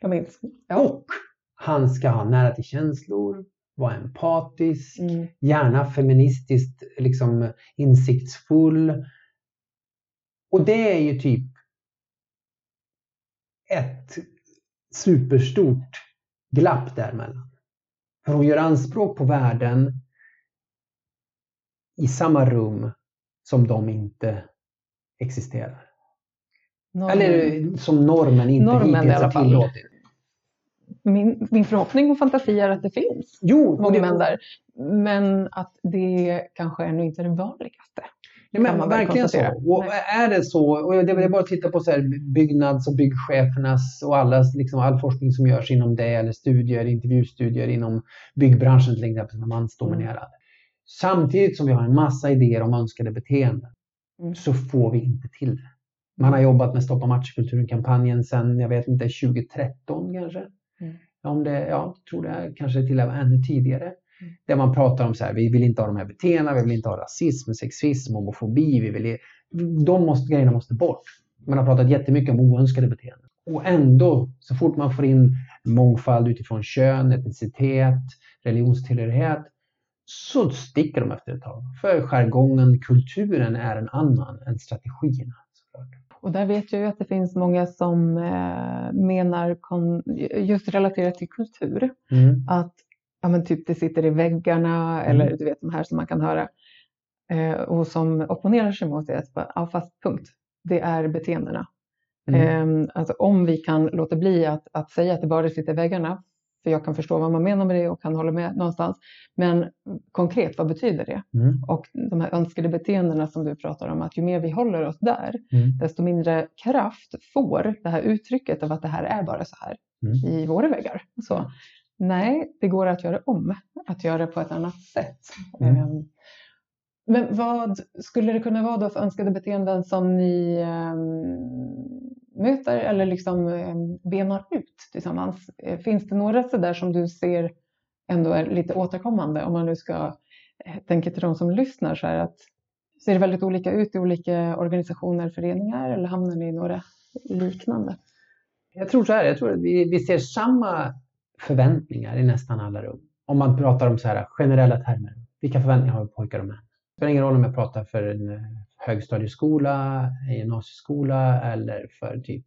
jag minns. Ja. Och han ska ha nära till känslor, vara empatisk, mm. gärna feministiskt liksom insiktsfull. Och det är ju typ ett superstort glapp däremellan. För hon gör anspråk på värden i samma rum som de inte existerar. Normen. Eller som normen inte normen hittills har tillåtit. Min, min förhoppning och fantasi är att det finns jo, många män där. Men att det kanske ännu inte är det vanligaste. Ja, men verkligen så. Och är det så, och det är bara att titta på så här byggnads och byggchefernas och allas, liksom all forskning som görs inom det, eller studier, intervjustudier inom byggbranschen till exempel, som är mansdominerad. Mm. Samtidigt som vi har en massa idéer om önskade beteenden mm. så får vi inte till det. Man har jobbat med Stoppa matchkulturen-kampanjen sedan, jag vet inte, 2013 kanske. Mm. Om det, ja, tror det kanske till och med ännu tidigare. Där man pratar om så här, vi vill inte ha de här beteendena, vi vill inte ha rasism, sexism, homofobi. Vi vill, de måste, grejerna måste bort. Man har pratat jättemycket om oönskade beteenden. Och ändå, så fort man får in mångfald utifrån kön, etnicitet, religionstillhörighet, så sticker de efter ett tag. För jargongen, kulturen är en annan än strategierna. Och där vet jag ju att det finns många som eh, menar, just relaterat till kultur, mm. att ja, men typ det sitter i väggarna mm. eller du vet de här som man kan höra eh, och som opponerar sig mot det. Ja, fast punkt, det är beteendena. Mm. Eh, alltså om vi kan låta bli att, att säga att det bara sitter i väggarna, för jag kan förstå vad man menar med det och kan hålla med någonstans. Men konkret, vad betyder det? Mm. Och de här önskade beteendena som du pratar om, att ju mer vi håller oss där, mm. desto mindre kraft får det här uttrycket av att det här är bara så här mm. i våra väggar. Så, nej, det går att göra om, att göra det på ett annat sätt. Um, men vad skulle det kunna vara då för önskade beteenden som ni um, möter eller liksom eh, benar ut tillsammans. Eh, finns det några sådär som du ser ändå är lite återkommande om man nu ska eh, tänka till de som lyssnar så här att ser det väldigt olika ut i olika organisationer, föreningar eller hamnar ni i några liknande? Jag tror så här, jag tror att vi, vi ser samma förväntningar i nästan alla rum. Om man pratar om så här generella termer. Vilka förväntningar har pojkar och män? Det spelar ingen roll om jag pratar för en högstadieskola, en gymnasieskola eller för typ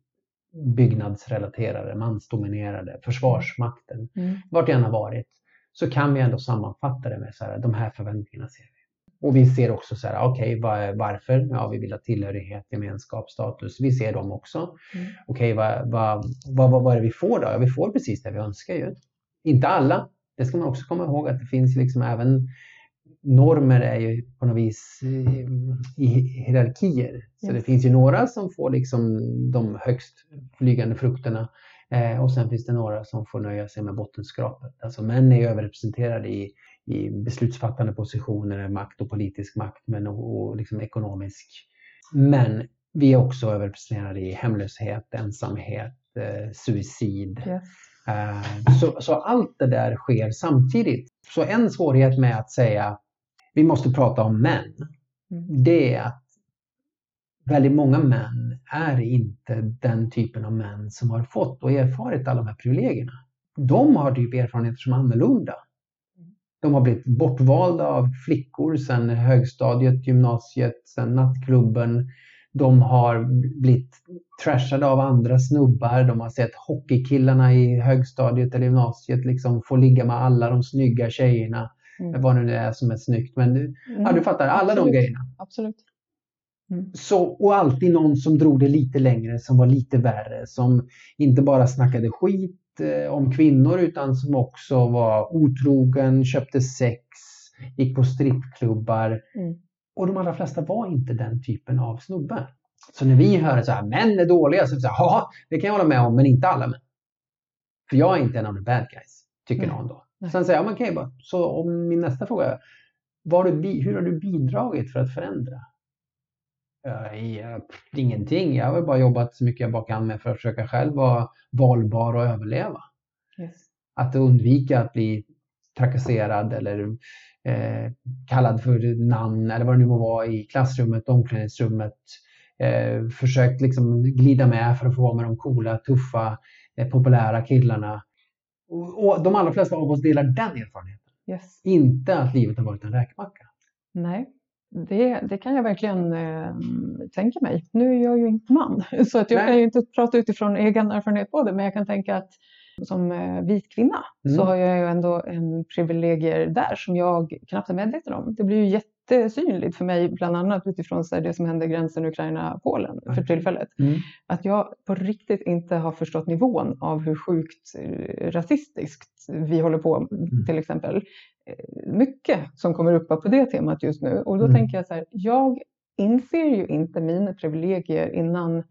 byggnadsrelaterade, mansdominerade, Försvarsmakten, mm. vart det än har varit, så kan vi ändå sammanfatta det med så här, de här förväntningarna ser vi. Och vi ser också så här, okej, okay, varför? Ja, vi vill ha tillhörighet, gemenskap, status. Vi ser dem också. Mm. Okej, okay, vad, vad, vad, vad är det vi får då? Ja, vi får precis det vi önskar ju. Inte alla. Det ska man också komma ihåg att det finns liksom även normer är ju på något vis i hierarkier. Så yes. det finns ju några som får liksom de högst flygande frukterna eh, och sen finns det några som får nöja sig med bottenskrapet. Alltså män är överrepresenterade i, i beslutsfattande positioner, makt och politisk makt men och, och liksom ekonomisk. Men vi är också överrepresenterade i hemlöshet, ensamhet, eh, suicid. Yes. Eh, så, så allt det där sker samtidigt. Så en svårighet med att säga vi måste prata om män. Mm. Det är att väldigt många män är inte den typen av män som har fått och erfarit alla de här privilegierna. De har typ erfarenheter som är annorlunda. De har blivit bortvalda av flickor sedan högstadiet, gymnasiet, sedan nattklubben. De har blivit trashade av andra snubbar. De har sett hockeykillarna i högstadiet eller gymnasiet liksom få ligga med alla de snygga tjejerna. Mm. Vad nu det är som är snyggt. Men du, mm. ja, du fattar, alla Absolut. de grejerna. Absolut. Mm. Så, och alltid någon som drog det lite längre, som var lite värre, som inte bara snackade skit om kvinnor utan som också var otrogen, köpte sex, gick på strippklubbar. Mm. Och de allra flesta var inte den typen av snubbar. Så när vi hör så här, män är dåliga, så här, ja, det kan jag hålla med om, men inte alla män. För jag är inte en av the bad guys, tycker någon då. Nej. Sen säger jag, okej, okay, så om min nästa fråga är, du, hur har du bidragit för att förändra? Uh, ingenting. Jag har bara jobbat så mycket jag bara kan med för att försöka själv vara valbar och överleva. Yes. Att undvika att bli trakasserad eller eh, kallad för namn eller vad det nu må vara i klassrummet, omklädningsrummet. Eh, försökt liksom glida med för att få vara med de coola, tuffa, eh, populära killarna. Och, och, de allra flesta av oss delar den erfarenheten. Yes. Inte att livet har varit en räkmacka. Nej, det, det kan jag verkligen eh, tänka mig. Nu är jag ju inte man, så att jag Nej. kan ju inte prata utifrån egen erfarenhet på det, men jag kan tänka att som eh, vit kvinna mm. så har jag ju ändå en privilegier där som jag knappt är medveten om. Det blir ju jättesynligt för mig, bland annat utifrån det som händer gränsen Ukraina-Polen för tillfället. Mm. Att jag på riktigt inte har förstått nivån av hur sjukt eh, rasistiskt vi håller på, mm. till exempel. Mycket som kommer upp på det temat just nu och då mm. tänker jag så här, jag inser ju inte mina privilegier innan,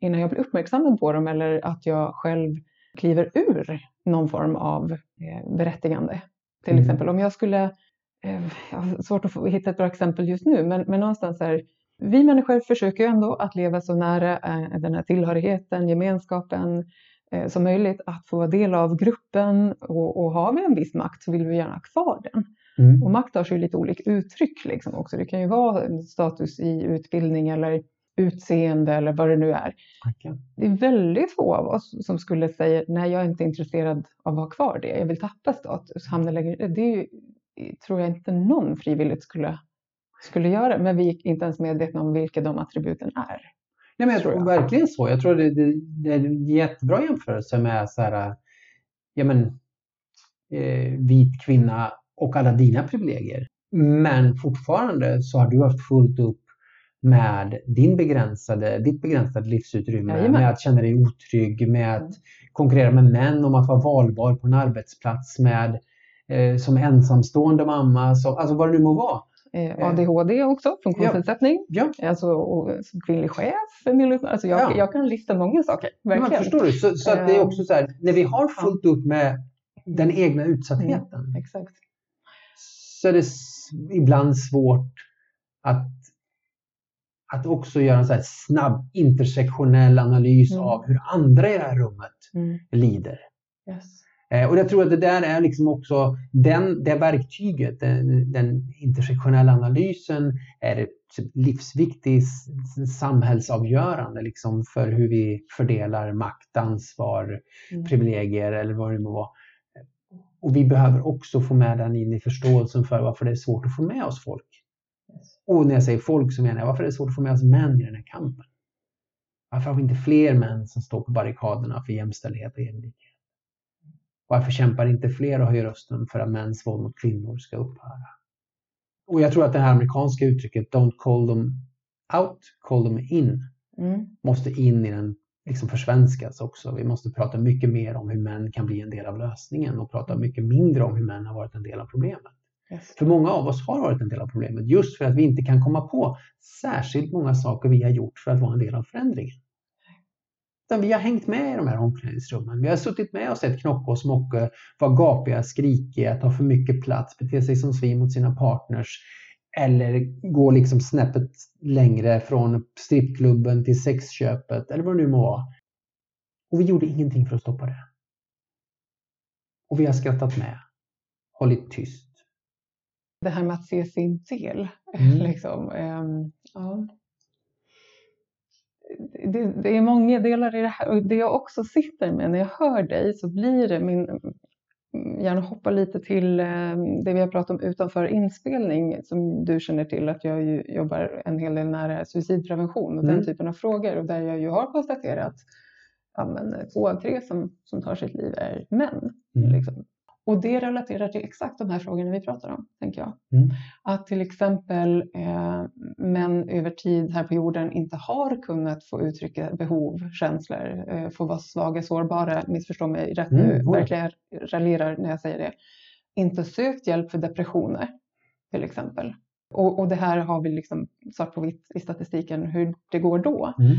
innan jag blir uppmärksammad på dem eller att jag själv kliver ur någon form av eh, berättigande. Till mm. exempel om jag skulle, eh, jag har svårt att hitta ett bra exempel just nu, men, men någonstans är vi människor försöker ju ändå att leva så nära eh, den här tillhörigheten, gemenskapen som möjligt, att få del av gruppen och, och har vi en viss makt så vill vi gärna ha kvar den. Mm. Och makt har sig lite olika uttryck liksom också. Det kan ju vara status i utbildning eller utseende eller vad det nu är. Okay. Det är väldigt få av oss som skulle säga nej, jag är inte intresserad av att ha kvar det. Jag vill tappa status, hamna längre. Det ju, tror jag inte någon frivilligt skulle, skulle göra, men vi är inte ens medvetna om vilka de attributen är. Nej, men jag tror, jag. verkligen så. Jag tror det, det, det är en jättebra jämförelse med så här, ja men, eh, vit kvinna och alla dina privilegier. Men fortfarande så har du haft fullt upp med din begränsade, ditt begränsade livsutrymme, Jajamän. med att känna dig otrygg, med att konkurrera med män om att vara valbar på en arbetsplats, med eh, som ensamstående mamma, så, alltså vad det nu må vara. Eh, ADHD också, funktionsnedsättning. Ja. Ja. Alltså, och, kvinnlig chef. Alltså jag, ja. jag kan lista många saker. Verkligen. Men förstår du? Så, så att det är också så här, när vi har fullt upp med den egna utsattheten. Mm, exakt. Så är det ibland svårt att att också göra en så snabb intersektionell analys mm. av hur andra i det här rummet mm. lider. Yes. Eh, och jag tror att det där är liksom också den, det verktyget, den, den intersektionella analysen är livsviktigt samhällsavgörande liksom för hur vi fördelar makt, ansvar, mm. privilegier eller vad det må vara. Och vi behöver också få med den in i förståelsen för varför det är svårt att få med oss folk och när jag säger folk så menar jag, varför är det svårt att få med oss män i den här kampen? Varför har vi inte fler män som står på barrikaderna för jämställdhet och jämlikhet? Varför kämpar inte fler och höjer rösten för att mäns våld mot kvinnor ska upphöra? Och jag tror att det här amerikanska uttrycket Don't call them out, call them in mm. måste in i den liksom försvenskas också. Vi måste prata mycket mer om hur män kan bli en del av lösningen och prata mycket mindre om hur män har varit en del av problemet. Yes. För många av oss har varit en del av problemet just för att vi inte kan komma på särskilt många saker vi har gjort för att vara en del av förändringen. Utan vi har hängt med i de här omklädningsrummen. Vi har suttit med och sett Knocke och Smocke vara gapiga, skrikiga, ta för mycket plats, bete sig som svin mot sina partners eller gå liksom snäppet längre från strippklubben till sexköpet eller vad det nu må vara. Och vi gjorde ingenting för att stoppa det. Och vi har skrattat med, hållit tyst det här med att se sin del. Mm. liksom. Um, ja. Det, det, är många delar i det här och det jag också sitter med när jag hör dig så blir det min gärna hoppa lite till ehm, det vi har pratat om utanför inspelning som du känner till att jag jobbar en hel del nära suicidprevention och mm. den typen av frågor och där jag ju har konstaterat att två av tre som, som tar sitt liv är män. Mm. Liksom. Och det relaterar till exakt de här frågorna vi pratar om, tänker jag. Mm. Att till exempel eh, män över tid här på jorden inte har kunnat få uttrycka behov, känslor, eh, få vara svaga, sårbara, missförstå mig rätt mm. nu, verkligen raljerar när jag säger det. Inte sökt hjälp för depressioner, till exempel. Och, och det här har vi liksom svart på vitt i statistiken hur det går då. Mm.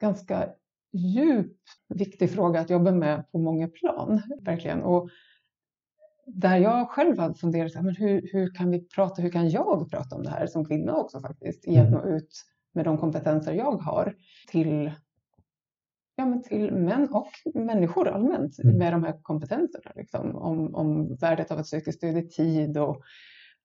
Ganska djupt viktig fråga att jobba med på många plan, verkligen. Och där jag själv har funderat, men hur, hur kan vi prata, hur kan jag prata om det här som kvinna också faktiskt, i att mm. nå ut med de kompetenser jag har till, ja, men till män och människor allmänt mm. med de här kompetenserna. Liksom, om, om värdet av att söka stöd i tid och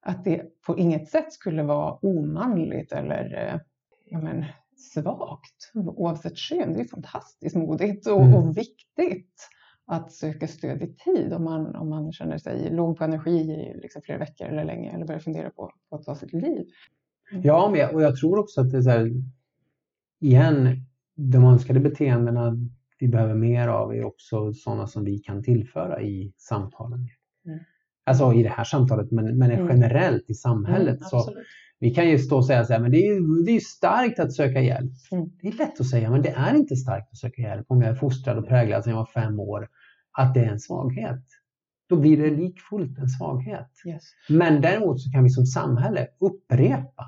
att det på inget sätt skulle vara omanligt eller eh, ja, men, svagt oavsett kön. Det är fantastiskt modigt och, mm. och viktigt att söka stöd i tid om man, om man känner sig låg på energi i liksom flera veckor eller länge eller börjar fundera på, på att ta sitt liv. Mm. Ja, jag, och jag tror också att det är så här, igen, de önskade beteendena vi behöver mer av är också sådana som vi kan tillföra i samtalen. Mm. Alltså i det här samtalet, men, men mm. generellt i samhället. Mm, så vi kan ju stå och säga så här, men det är ju det är starkt att söka hjälp. Mm. Det är lätt att säga, men det är inte starkt att söka hjälp om jag är fostrad och präglad sedan jag var fem år, att det är en svaghet. Då blir det likfullt en svaghet. Yes. Men däremot så kan vi som samhälle upprepa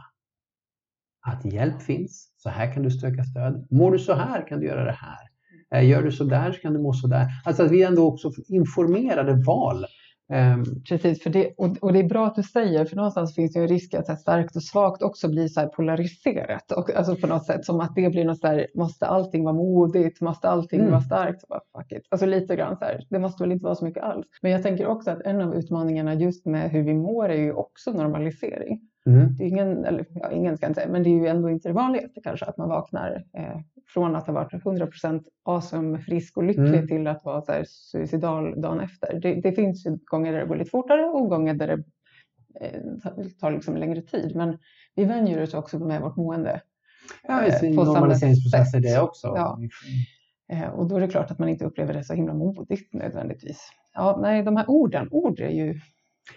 att hjälp finns. Så här kan du söka stöd. Mår du så här kan du göra det här. Eh, gör du så där så kan du må så där. Alltså att vi ändå också informerade val Um, precis, för det, och, och, det är bra att du säger, för någonstans finns det en risk att så starkt och svagt också blir så polariserat. Och, alltså på något sätt som att det blir något så här, måste allting vara modigt, måste allting mm. vara starkt? Bara, fuck it. Alltså lite grann så här, det måste väl inte vara så mycket alls. Men jag tänker också att en av utmaningarna just med hur vi mår är ju också normalisering. Mm. Det är ingen, eller ja, ingen ska inte säga, men det är ju ändå inte det vanligaste kanske att man vaknar eh, från att ha varit 100% awesome, frisk och lycklig mm. till att vara så här, suicidal dagen efter. Det, det, finns ju gånger där det går lite fortare och gånger där det eh, tar liksom längre tid. Men vi vänjer oss också med vårt mående. Ja, eh, på normaliseringsprocess är det också. Ja. Eh, och då är det klart att man inte upplever det så himla modigt nödvändigtvis. Ja, nej, de här orden, ord är ju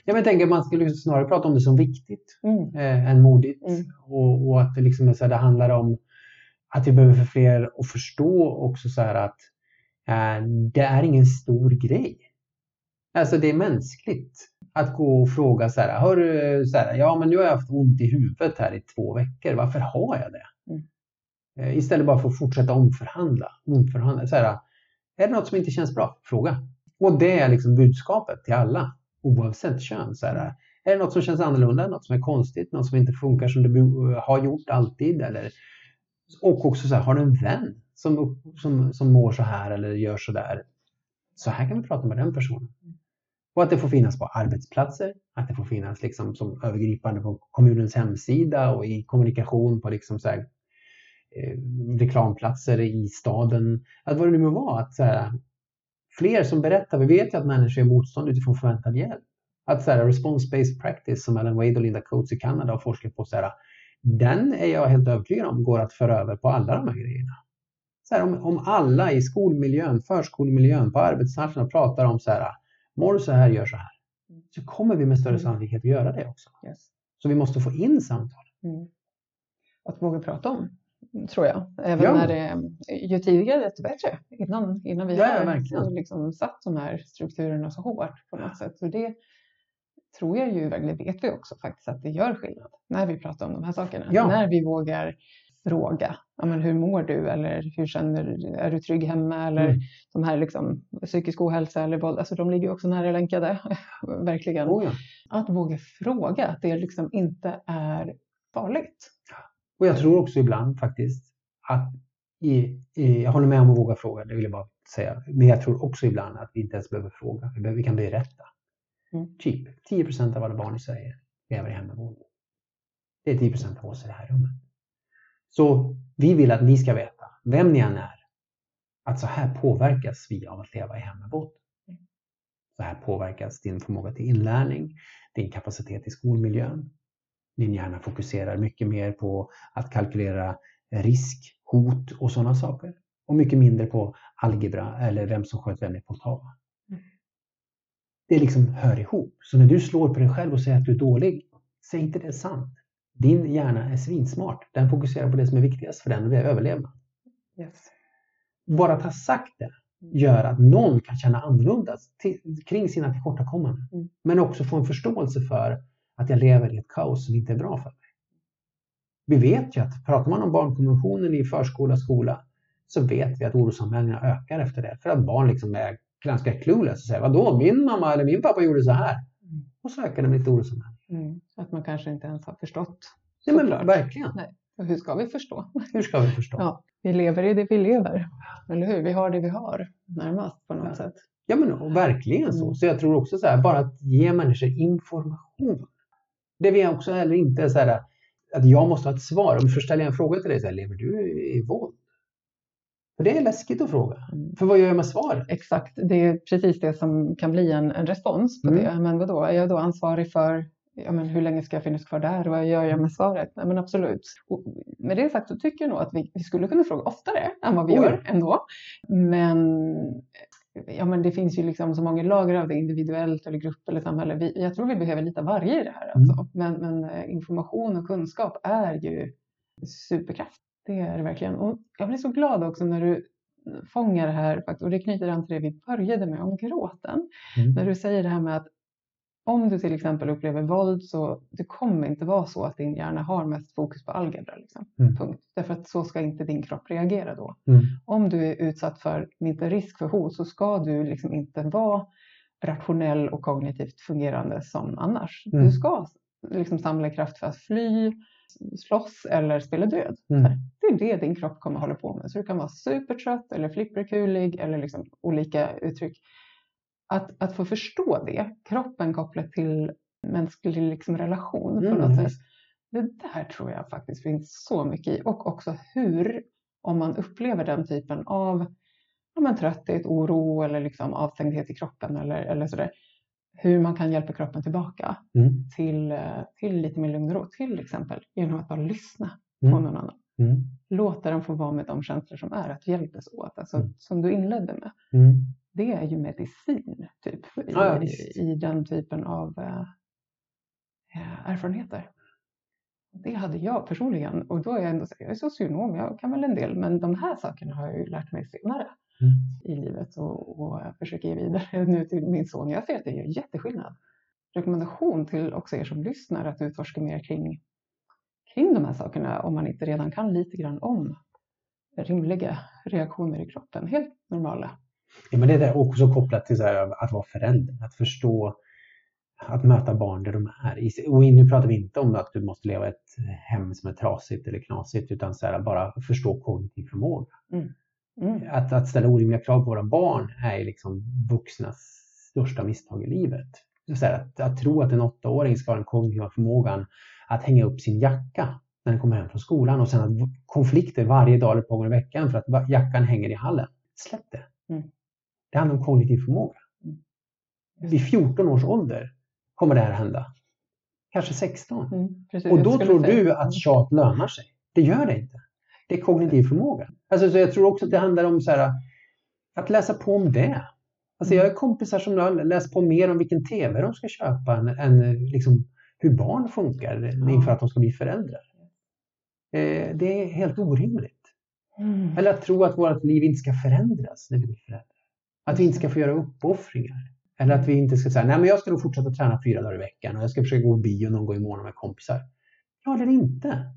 Ja, men jag tänker att man skulle snarare prata om det som viktigt mm. eh, än modigt. Mm. Och, och, att det, liksom är så här, det handlar om att vi behöver för fler att förstå också så här att eh, det är ingen stor grej. Alltså det är mänskligt att gå och fråga så här, hör du, så här, ja men nu har jag haft ont i huvudet här i två veckor, varför har jag det? Mm. Eh, istället bara för att fortsätta omförhandla. omförhandla. Så här, är det något som inte känns bra? Fråga. Och det är liksom budskapet till alla oavsett kön. Så här, är det något som känns annorlunda, något som är konstigt, något som inte funkar som det har gjort alltid? Eller, och också så här, har du en vän som, som, som mår så här eller gör så där? Så här kan vi prata med den personen. Och att det får finnas på arbetsplatser, att det får finnas liksom som övergripande på kommunens hemsida och i kommunikation på liksom så här, eh, reklamplatser i staden. Att vad det nu må vara. Att så här, fler som berättar. Vi vet ju att människor är motstånd utifrån förväntad hjälp. Att så här, response-based practice som Ellen Wade och Linda Coates i Kanada har forskat på, så här, den är jag helt övertygad om går att föra över på alla de här grejerna. Så här, om, om alla i skolmiljön, förskolemiljön, på arbetsplatserna pratar om så här, mår du så här, gör så här. Så kommer vi med större mm. sannolikhet att göra det också. Yes. Så vi måste få in samtal. Mm. Att våga prata om tror jag. Även ja. när det, ju tidigare desto bättre. Innan, innan vi ja, har liksom satt de här strukturerna så hårt på något sätt. Så det tror jag ju, eller vet vi också faktiskt, att det gör skillnad när vi pratar om de här sakerna. Ja. När vi vågar fråga, ja, men hur mår du eller hur känner du, är du trygg hemma eller mm. de här liksom, psykisk ohälsa eller våld, alltså de ligger också nära länkade, verkligen. Oh ja. Att våga fråga, att det liksom inte är farligt. Och jag tror också ibland faktiskt att i, i, jag håller med om att våga fråga, det vill jag bara säga. Men jag tror också ibland att vi inte ens behöver fråga, vi, behöver, vi kan berätta. Mm. Typ 10 procent av alla barn i Sverige lever i hemmaboende. Det är 10 procent av oss i det här rummet. Så vi vill att ni ska veta, vem ni än är, att så här påverkas vi av att leva i hemmaboende. Så här påverkas din förmåga till inlärning, din kapacitet i skolmiljön, din hjärna fokuserar mycket mer på att kalkylera risk, hot och sådana saker. Och mycket mindre på algebra eller vem som sköt vem i. Mm. Det liksom hör ihop. Så när du slår på dig själv och säger att du är dålig, säg inte det är sant. Din hjärna är svinsmart. Den fokuserar på det som är viktigast för den och det är överlevnad. Yes. Bara att ha sagt det gör att någon kan känna annorlunda till, kring sina tillkortakommanden. Mm. Men också få en förståelse för att jag lever i ett kaos som inte är bra för mig. Vi vet ju att pratar man om barnkonventionen i förskola och skola så vet vi att orosanmälningarna ökar efter det. För att barn liksom är ganska clueless och säger vadå, min mamma eller min pappa gjorde så här. Och så ökar det med lite orosanmälningar. Mm. Att man kanske inte ens har förstått. Nej, men verkligen. Nej. Och hur ska vi förstå? Hur ska vi förstå? Ja, vi lever i det vi lever, eller hur? Vi har det vi har närmast på något ja. sätt. Ja, men verkligen så. Mm. Så jag tror också så här, bara att ge människor information. Det vi också heller inte är så här att jag måste ha ett svar. Om först ställer jag en fråga till dig, så här, lever du i våld? För det är läskigt att fråga. Mm. För vad gör jag med svaret? Exakt, det är precis det som kan bli en, en respons på mm. det. Men vadå, är jag då ansvarig för ja, men hur länge ska jag finnas kvar där? Vad gör jag med svaret? Nej, men absolut. Och med det sagt så tycker jag nog att vi, vi skulle kunna fråga oftare än vad vi oh, gör ändå. Men, ja, men det finns ju liksom så många lager av det individuellt eller grupp eller samhälle. Vi, jag tror vi behöver lite varje i det här. Alltså. Mm. Men, men eh, information och kunskap är ju superkraft. Det är det verkligen. Och jag blir så glad också när du fångar det här, och det knyter an till det vi började med om gråten. Mm. När du säger det här med att om du till exempel upplever våld så det kommer inte vara så att din hjärna har mest fokus på algebra. Liksom. Mm. Punkt. Därför att så ska inte din kropp reagera då. Mm. Om du är utsatt för minsta risk för hot så ska du liksom inte vara rationell och kognitivt fungerande som annars. Mm. Du ska liksom samla kraft för att fly, slåss eller spela död. Mm. Det är det din kropp kommer hålla på med. Så du kan vara supertrött eller flipperkulig eller liksom olika uttryck att, att få förstå det, kroppen kopplat till mänsklig liksom relation på något mm. sätt. Det där tror jag faktiskt finns så mycket i och också hur, om man upplever den typen av ja, men trötthet, oro eller liksom avstängdhet i kroppen eller, eller sådär. Hur man kan hjälpa kroppen tillbaka mm. till, till lite mer lugn och ro, till exempel genom att bara lyssna mm. på någon annan. Mm. Låta den få vara med de känslor som är, att hjälpas åt, alltså, mm. som du inledde med. Mm det är ju medicin typ, i, ja, i den typen av äh, erfarenheter. Det hade jag personligen och då är jag ändå jag är socionom, jag kan väl en del, men de här sakerna har jag ju lärt mig senare mm. i livet och, och försöker ge vidare nu till min son. Jag ser att det gör jätteskillnad. Rekommendation till också er som lyssnar att utforska mer kring, kring de här sakerna om man inte redan kan lite grann om rimliga reaktioner i kroppen, helt normala Ja, men det är också kopplat till här, att vara förälder, att förstå att möta barn där de är. Och nu pratar vi inte om att du måste leva ett hem som är trasigt eller knasigt, utan så här, bara förstå kognitiv förmåga. Mm. Mm. Att, att ställa orimliga krav på våra barn är liksom vuxnas största misstag i livet. Så här, att, att tro att en åttaåring ska ha den kognitiva förmågan att hänga upp sin jacka när den kommer hem från skolan och sen att konflikter varje dag eller ett par gånger i veckan för att jackan hänger i hallen. Släpp det. Mm. Det handlar om kognitiv förmåga. Mm. Vid 14 års ålder kommer det här hända. Kanske 16. Mm, och då tror du att tjat lönar sig. Det gör det inte. Det är kognitiv förmåga. Alltså, så jag tror också att det handlar om så här, att läsa på om det. Alltså, jag har kompisar som har läst på mer om vilken TV de ska köpa än, än liksom, hur barn funkar inför att de ska bli föräldrar. Eh, det är helt orimligt. Mm. Eller att tro att vårt liv inte ska förändras när vi blir föräldrar. Att vi inte ska få göra uppoffringar. Eller att vi inte ska säga, nej men jag ska nog fortsätta träna fyra dagar i veckan och jag ska försöka gå bio någon gång i månaden med kompisar. Ja, eller inte.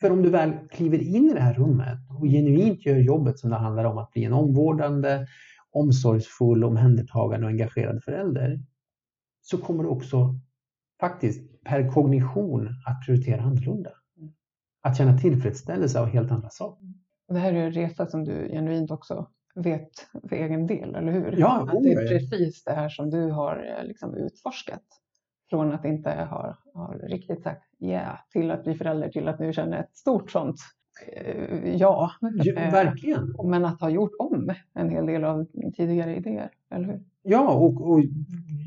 För om du väl kliver in i det här rummet och genuint gör jobbet som det handlar om att bli en omvårdande, omsorgsfull, omhändertagande och engagerad förälder så kommer du också faktiskt per kognition att prioritera annorlunda. Att känna tillfredsställelse av helt andra saker. Det här är en resa som du genuint också vet för egen del, eller hur? Ja, att det är precis det här som du har eh, liksom utforskat. Från att inte ha har riktigt sagt ja yeah, till att bli förälder till att nu känna ett stort sånt eh, ja. ja eh, verkligen. Men att ha gjort om en hel del av tidigare idéer, eller hur? Ja, och, och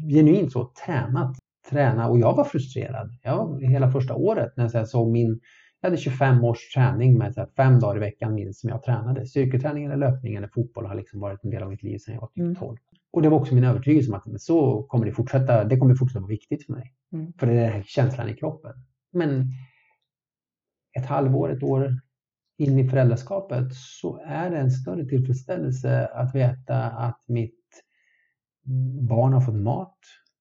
genuint så tränat. Träna och jag var frustrerad. Jag, hela första året när jag såg min jag hade 25 års träning med så fem dagar i veckan minst som jag tränade. Styrketräning eller löpning eller fotboll har liksom varit en del av mitt liv sedan jag var typ 12. Och det var också min övertygelse om att så kommer det fortsätta. Det kommer fortsätta vara viktigt för mig. Mm. För det är den här känslan i kroppen. Men ett halvår, ett år in i föräldraskapet så är det en större tillfredsställelse att veta att mitt barn har fått mat,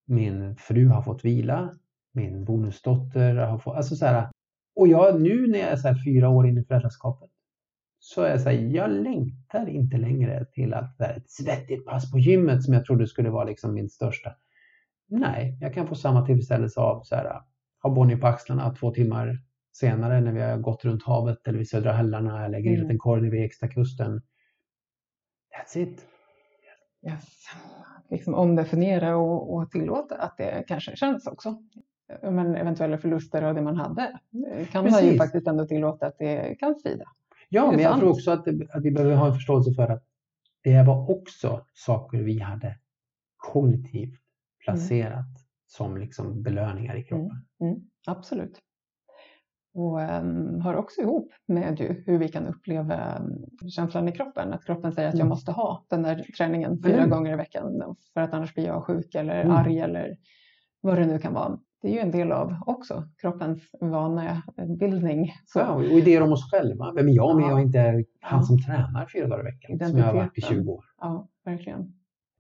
min fru har fått vila, min bonusdotter har fått, alltså så här, och jag nu när jag är så här fyra år in i föräldraskapet så är jag så här, jag längtar inte längre till att det är ett svettigt pass på gymmet som jag trodde skulle vara liksom min största. Nej, jag kan få samma tillfredsställelse av så här, ha Bonnie på axlarna två timmar senare när vi har gått runt havet eller vid södra hällarna eller grillat mm. en korv vid Ekstakusten. That's it. Yes. Liksom omdefiniera och, och tillåta att det kanske känns också. Men eventuella förluster av det man hade kan Precis. man ju faktiskt ändå tillåta att det kan svida. Ja, men jag tror också att, att vi behöver ha en förståelse för att det var också saker vi hade kognitivt placerat mm. som liksom belöningar i kroppen. Mm. Mm. Absolut. Och um, hör också ihop med ju hur vi kan uppleva um, känslan i kroppen. Att kroppen säger att jag mm. måste ha den där träningen fyra mm. gånger i veckan för att annars blir jag sjuk eller mm. arg eller vad det nu kan vara det är ju en del av också kroppens vanebildning. Så. Ja, och idéer om oss själva. Vem är jag om ja. jag inte är han som tränar fyra dagar i veckan? Som jag har varit i 20 år. Ja, verkligen.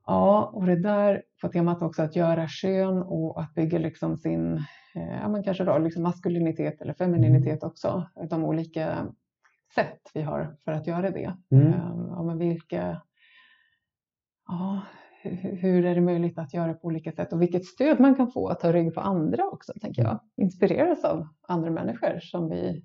Ja, och det där på temat också att göra kön och att bygga liksom sin, eh, ja men kanske då liksom maskulinitet eller femininitet mm. också. De olika sätt vi har för att göra det. Mm. Ehm, ja, men vilka, ja, hur är det möjligt att göra på olika sätt och vilket stöd man kan få att ta rygg på andra också, tänker jag. Inspireras av andra människor som vi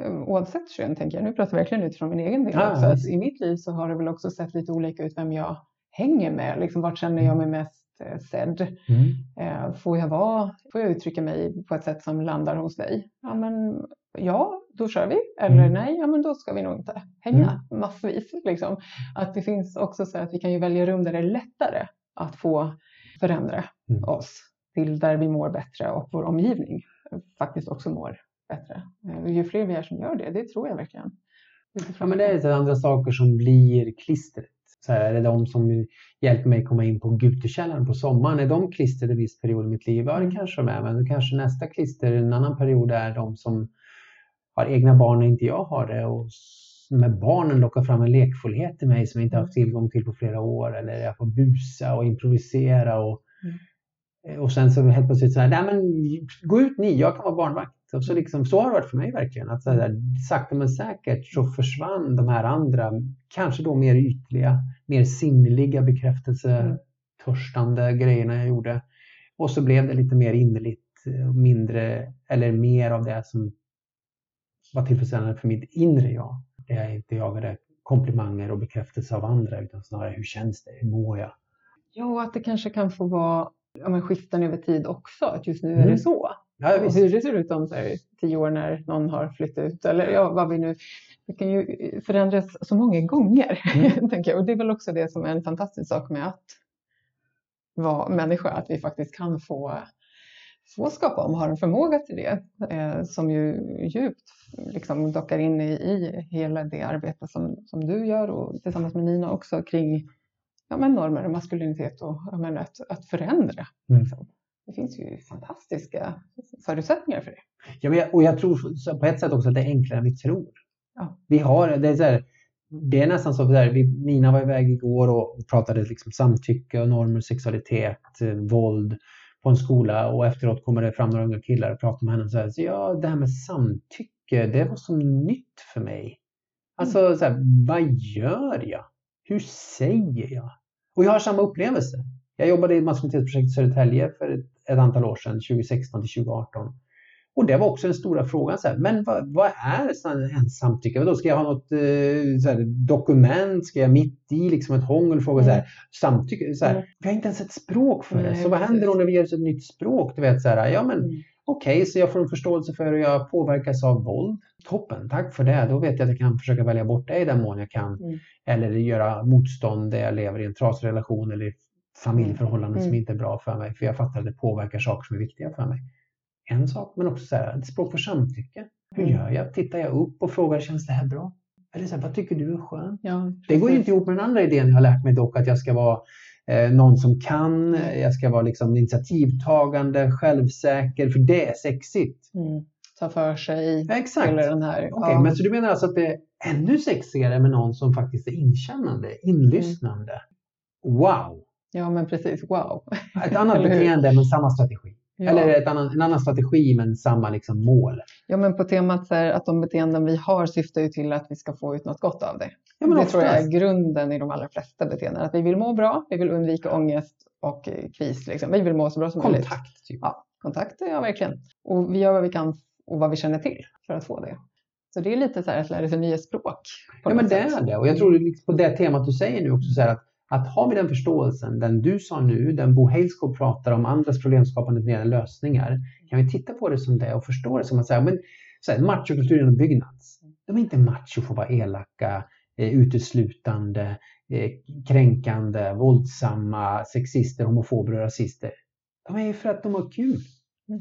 eh, oavsett kön, tänker jag. Nu pratar jag verkligen utifrån min egen del ah, också. Att I mitt liv så har det väl också sett lite olika ut vem jag hänger med. Liksom, vart känner jag mig mest eh, sedd? Mm. Eh, får, jag vara, får jag uttrycka mig på ett sätt som landar hos dig? Ja, men ja, då kör vi. Eller mm. nej, ja, men då ska vi nog inte hänga mm. massvis. Liksom. Att det finns också så att vi kan ju välja rum där det är lättare att få förändra mm. oss till där vi mår bättre och vår omgivning faktiskt också mår bättre. Eh, ju fler vi är som gör det, det tror jag verkligen. Ja, men det är andra saker som blir klistret. Så här, är det de som hjälper mig komma in på Gutekällaren på sommaren? Är de klistrade en viss period i mitt liv? Ja, det mm. kanske de är. Men kanske nästa klister en annan period är de som har egna barn när inte jag har det och med barnen lockar fram en lekfullhet i mig som jag inte haft tillgång till på flera år eller jag får busa och improvisera och, mm. och sen så helt plötsligt så här, nej men gå ut ni, jag kan vara barnvakt. Och så, liksom, så har det varit för mig verkligen. Att så här, sakta men säkert så försvann de här andra, kanske då mer ytliga, mer sinnliga bekräftelsetörstande mm. grejerna jag gjorde. Och så blev det lite mer innerligt, mindre eller mer av det som var tillfredsställande för mitt inre jag. Det är inte jagade komplimanger och bekräftelse av andra utan snarare hur känns det, hur mår jag? Ja, att det kanske kan få vara ja, men skiften över tid också, att just nu mm. är det så. Ja, och hur det ser ut om här, tio år när någon har flyttat ut eller ja, vad vi nu... Det kan ju förändras så många gånger, mm. tänker jag. Och det är väl också det som är en fantastisk sak med att vara människa, att vi faktiskt kan få få skapa om har en förmåga till det eh, som ju djupt liksom dockar in i, i hela det arbete som, som du gör och tillsammans med Nina också kring ja, men normer och maskulinitet och ja, men att, att förändra. Mm. Liksom. Det finns ju fantastiska förutsättningar för det. Ja, men och jag tror på ett sätt också att det är enklare än vi tror. Ja. Vi har, det, är så här, det är nästan så att Nina var iväg igår och pratade liksom samtycke och normer, sexualitet, eh, våld på en skola och efteråt kommer det fram några unga killar och pratar med henne och säger så ja det här med samtycke det var så nytt för mig. Alltså mm. så här, vad gör jag? Hur säger jag? Och jag har samma upplevelse. Jag jobbade i maskulinitetsprojektet Södertälje för ett, ett antal år sedan, 2016 till 2018. Och det var också den stora frågan. Så här, men vad, vad är en samtycke? Då ska jag ha något eh, här, dokument? Ska jag mitt i liksom ett hångel fråga mm. så här, samtycke? Så här, mm. Vi har inte ens ett språk för det. Mm, så vad händer då när vi ger oss ett nytt språk? Du vet, så här, ja, men, mm. Okej, okay, så jag får en förståelse för hur jag påverkas av våld. Toppen, tack för det. Då vet jag att jag kan försöka välja bort det i den mån jag kan. Mm. Eller göra motstånd där jag lever i en trasig relation eller i familjeförhållanden som mm. inte är bra för mig. För jag fattar att det påverkar saker som är viktiga för mig en sak, men också så här, ett språk för samtycke. Hur mm. gör jag? Tittar jag upp och frågar, känns det här bra? Eller så här, vad tycker du är skönt? Ja, det går ju inte ihop med den andra idén jag har lärt mig dock, att jag ska vara eh, någon som kan, jag ska vara liksom initiativtagande, självsäker, för det är sexigt. Mm. Ta för sig. Ja, exakt. Eller den här. Okay, ja. Men så du menar alltså att det är ännu sexigare med någon som faktiskt är inkännande, inlyssnande? Mm. Wow! Ja, men precis. Wow! Ett annat beteende, men samma strategi. Ja. Eller ett annan, en annan strategi men samma liksom mål. Ja, men på temat så här, att de beteenden vi har syftar ju till att vi ska få ut något gott av det. Ja, det oftast. tror jag är grunden i de allra flesta beteenden. Att vi vill må bra, vi vill undvika ångest och kris. Liksom. Vi vill må så bra som möjligt. Kontakt. Typ. Ja, kontakt, ja verkligen. Och vi gör vad vi kan och vad vi känner till för att få det. Så det är lite så här att lära sig nya språk. Ja, men det är det. Och jag tror liksom på det temat du säger nu också så här att att har vi den förståelsen, den du sa nu, den Bo Heilskog pratar om, andras problemskapande lösningar, kan vi titta på det som det och förstå det som att säga, men så här, machokulturen och Byggnads, de är inte macho för att vara elaka, eh, uteslutande, eh, kränkande, våldsamma, sexister, homofober och rasister. De är för att de har kul.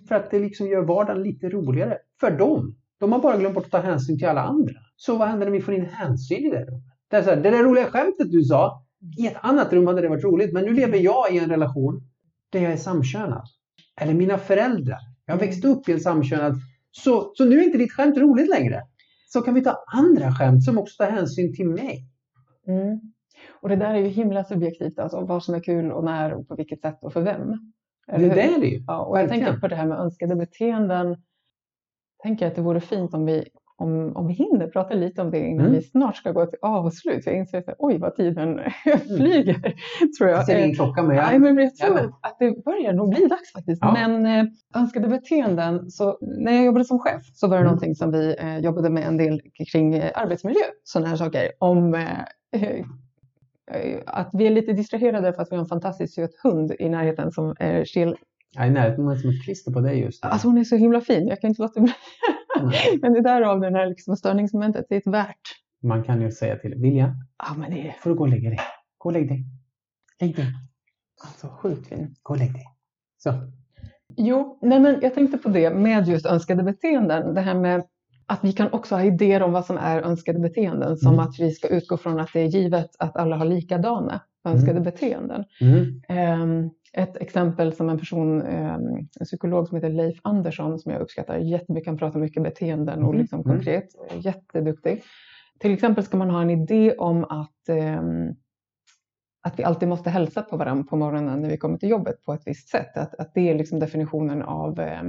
För att det liksom gör vardagen lite roligare för dem. De har bara glömt bort att ta hänsyn till alla andra. Så vad händer när vi får in hänsyn i det? Det, är så här, det där roliga skämtet du sa, i ett annat rum hade det varit roligt, men nu lever jag i en relation där jag är samkönad. Eller mina föräldrar. Jag har växt upp i en samkönad. Så, så nu är inte ditt skämt roligt längre. Så kan vi ta andra skämt som också tar hänsyn till mig. Mm. Och det där är ju himla subjektivt, alltså vad som är kul och när och på vilket sätt och för vem. Eller det är det ju. Ja, och jag tänker på det här med önskade beteenden. Tänker att det vore fint om vi om, om vi hinner prata lite om det innan mm. vi snart ska gå till avslut. Jag inser att oj vad tiden mm. flyger. Tror jag. jag ser ingen klocka men jag, Nej, men jag tror jag att det börjar nog bli dags faktiskt. Ja. Men eh, önskade beteenden, så när jag jobbade som chef så var det mm. någonting som vi eh, jobbade med en del kring eh, arbetsmiljö. Sådana här saker. Om eh, eh, att vi är lite distraherade för att vi har en fantastiskt söt hund i närheten som är chill. Ja, i närheten, hon är som ett klister på dig just nu. Alltså hon är så himla fin, jag kan inte låta bli. men det är därav den här liksom störningsmomentet, det är ett värt. Man kan ju säga till Vilja, ja, men det... får du gå och lägga dig. Gå och lägg dig. Lägg dig. Alltså sjukt fin. Gå och lägg dig. Så. Jo, nej men jag tänkte på det med just önskade beteenden. Det här med att vi kan också ha idéer om vad som är önskade beteenden. Som mm. att vi ska utgå från att det är givet att alla har likadana önskade mm. beteenden. Mm. Um, ett exempel som en person, um, en psykolog som heter Leif Andersson som jag uppskattar jättemycket, han pratar mycket beteenden och mm. liksom mm. konkret, jätteduktig. Till exempel ska man ha en idé om att um, att vi alltid måste hälsa på varandra på morgonen när vi kommer till jobbet på ett visst sätt. Att, att det är liksom definitionen av eh,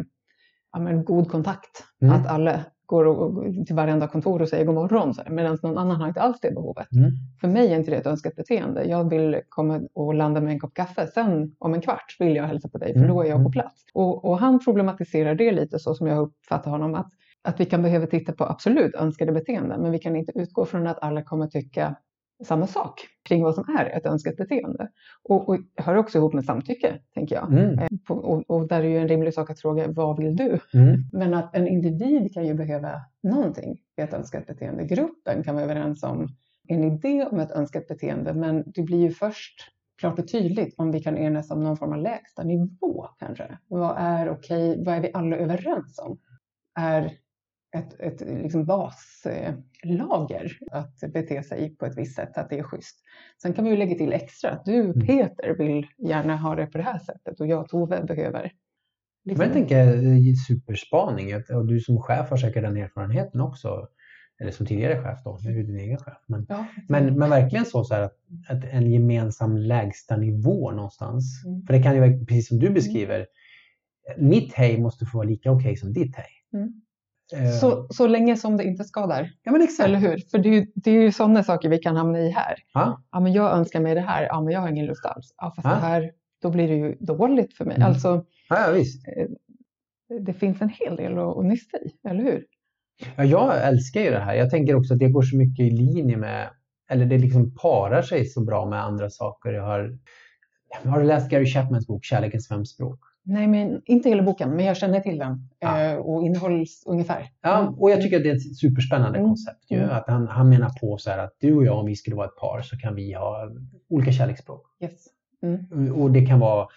ja, god kontakt. Mm. Att alla går och, till varenda kontor och säger god morgon medan någon annan har inte alls det behovet. Mm. För mig är inte det ett önskat beteende. Jag vill komma och landa med en kopp kaffe. Sen om en kvart vill jag hälsa på dig för mm. då är jag på mm. plats. Och, och, han problematiserar det lite så som jag uppfattar honom att, att vi kan behöva titta på absolut önskade beteenden men vi kan inte utgå från att alla kommer tycka samma sak kring vad som är ett önskat beteende. Och, och hör också ihop med samtycke, tänker jag. Mm. Eh, och, och, där är ju en rimlig sak att fråga, vad vill du? Mm. Men att en individ kan ju behöva någonting i ett önskat beteende. Gruppen kan vara överens om en idé om ett önskat beteende, men det blir ju först klart och tydligt om vi kan enas om någon form av lägsta nivå kanske. Vad är okej? Vad är vi alla överens om? Är ett, ett liksom baslager att bete sig på ett visst sätt, att det är schysst. Sen kan vi ju lägga till extra att du mm. Peter vill gärna ha det på det här sättet och jag Tove behöver. Liksom. Men jag tänker superspaning och du som chef har säkert den erfarenheten också. Eller som tidigare chef då, nu är du din egen chef. Men, ja, men, men, verkligen så, så att, att, en gemensam lägsta nivå någonstans. Mm. För det kan ju vara precis som du mm. beskriver. Mitt hej måste få vara lika okej okay som ditt hej. Mm. Så, eh. så länge som det inte skadar. Ja, men exakt. Eller hur? För det är, ju, det är ju sådana saker vi kan hamna i här. Ja. ja, men jag önskar mig det här. Ja, men jag har ingen lust alls. Ja, fast ja. det här, då blir det ju dåligt för mig. Mm. Alltså, ja, visst. Eh, det finns en hel del att nysta i, eller hur? Ja, jag älskar ju det här. Jag tänker också att det går så mycket i linje med, eller det liksom parar sig så bra med andra saker. Jag har, har du läst Gary Chapmans bok Kärlekens fem språk? Nej, men inte hela boken, men jag känner till den ja. Eh, och innehåll ungefär. Ja, mm. och jag tycker att det är ett superspännande mm. koncept. Ju, mm. att han, han menar på så här att du och jag, om vi skulle vara ett par, så kan vi ha olika kärleksspråk. Yes. Mm. Och det kan vara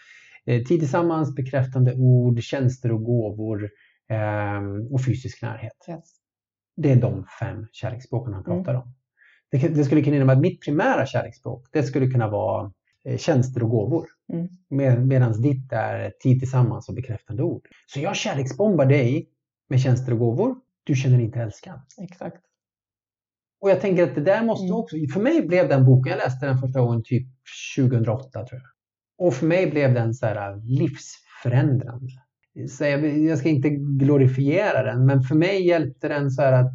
eh, tid tillsammans, bekräftande ord, tjänster och gåvor eh, och fysisk närhet. Yes. Det är de fem kärleksspråken han pratar om. Det, det skulle kunna innebära att mitt primära kärleksspråk, det skulle kunna vara tjänster och gåvor. Mm. Med, Medan ditt är tid tillsammans och bekräftande ord. Så jag kärleksbombar dig med tjänster och gåvor. Du känner dig inte älskad. Exakt. Och jag tänker att det där måste mm. också, för mig blev den boken, jag läste den första gången typ 2008 tror jag. Och för mig blev den så här livsförändrande. så jag, jag ska inte glorifiera den, men för mig hjälpte den så här att,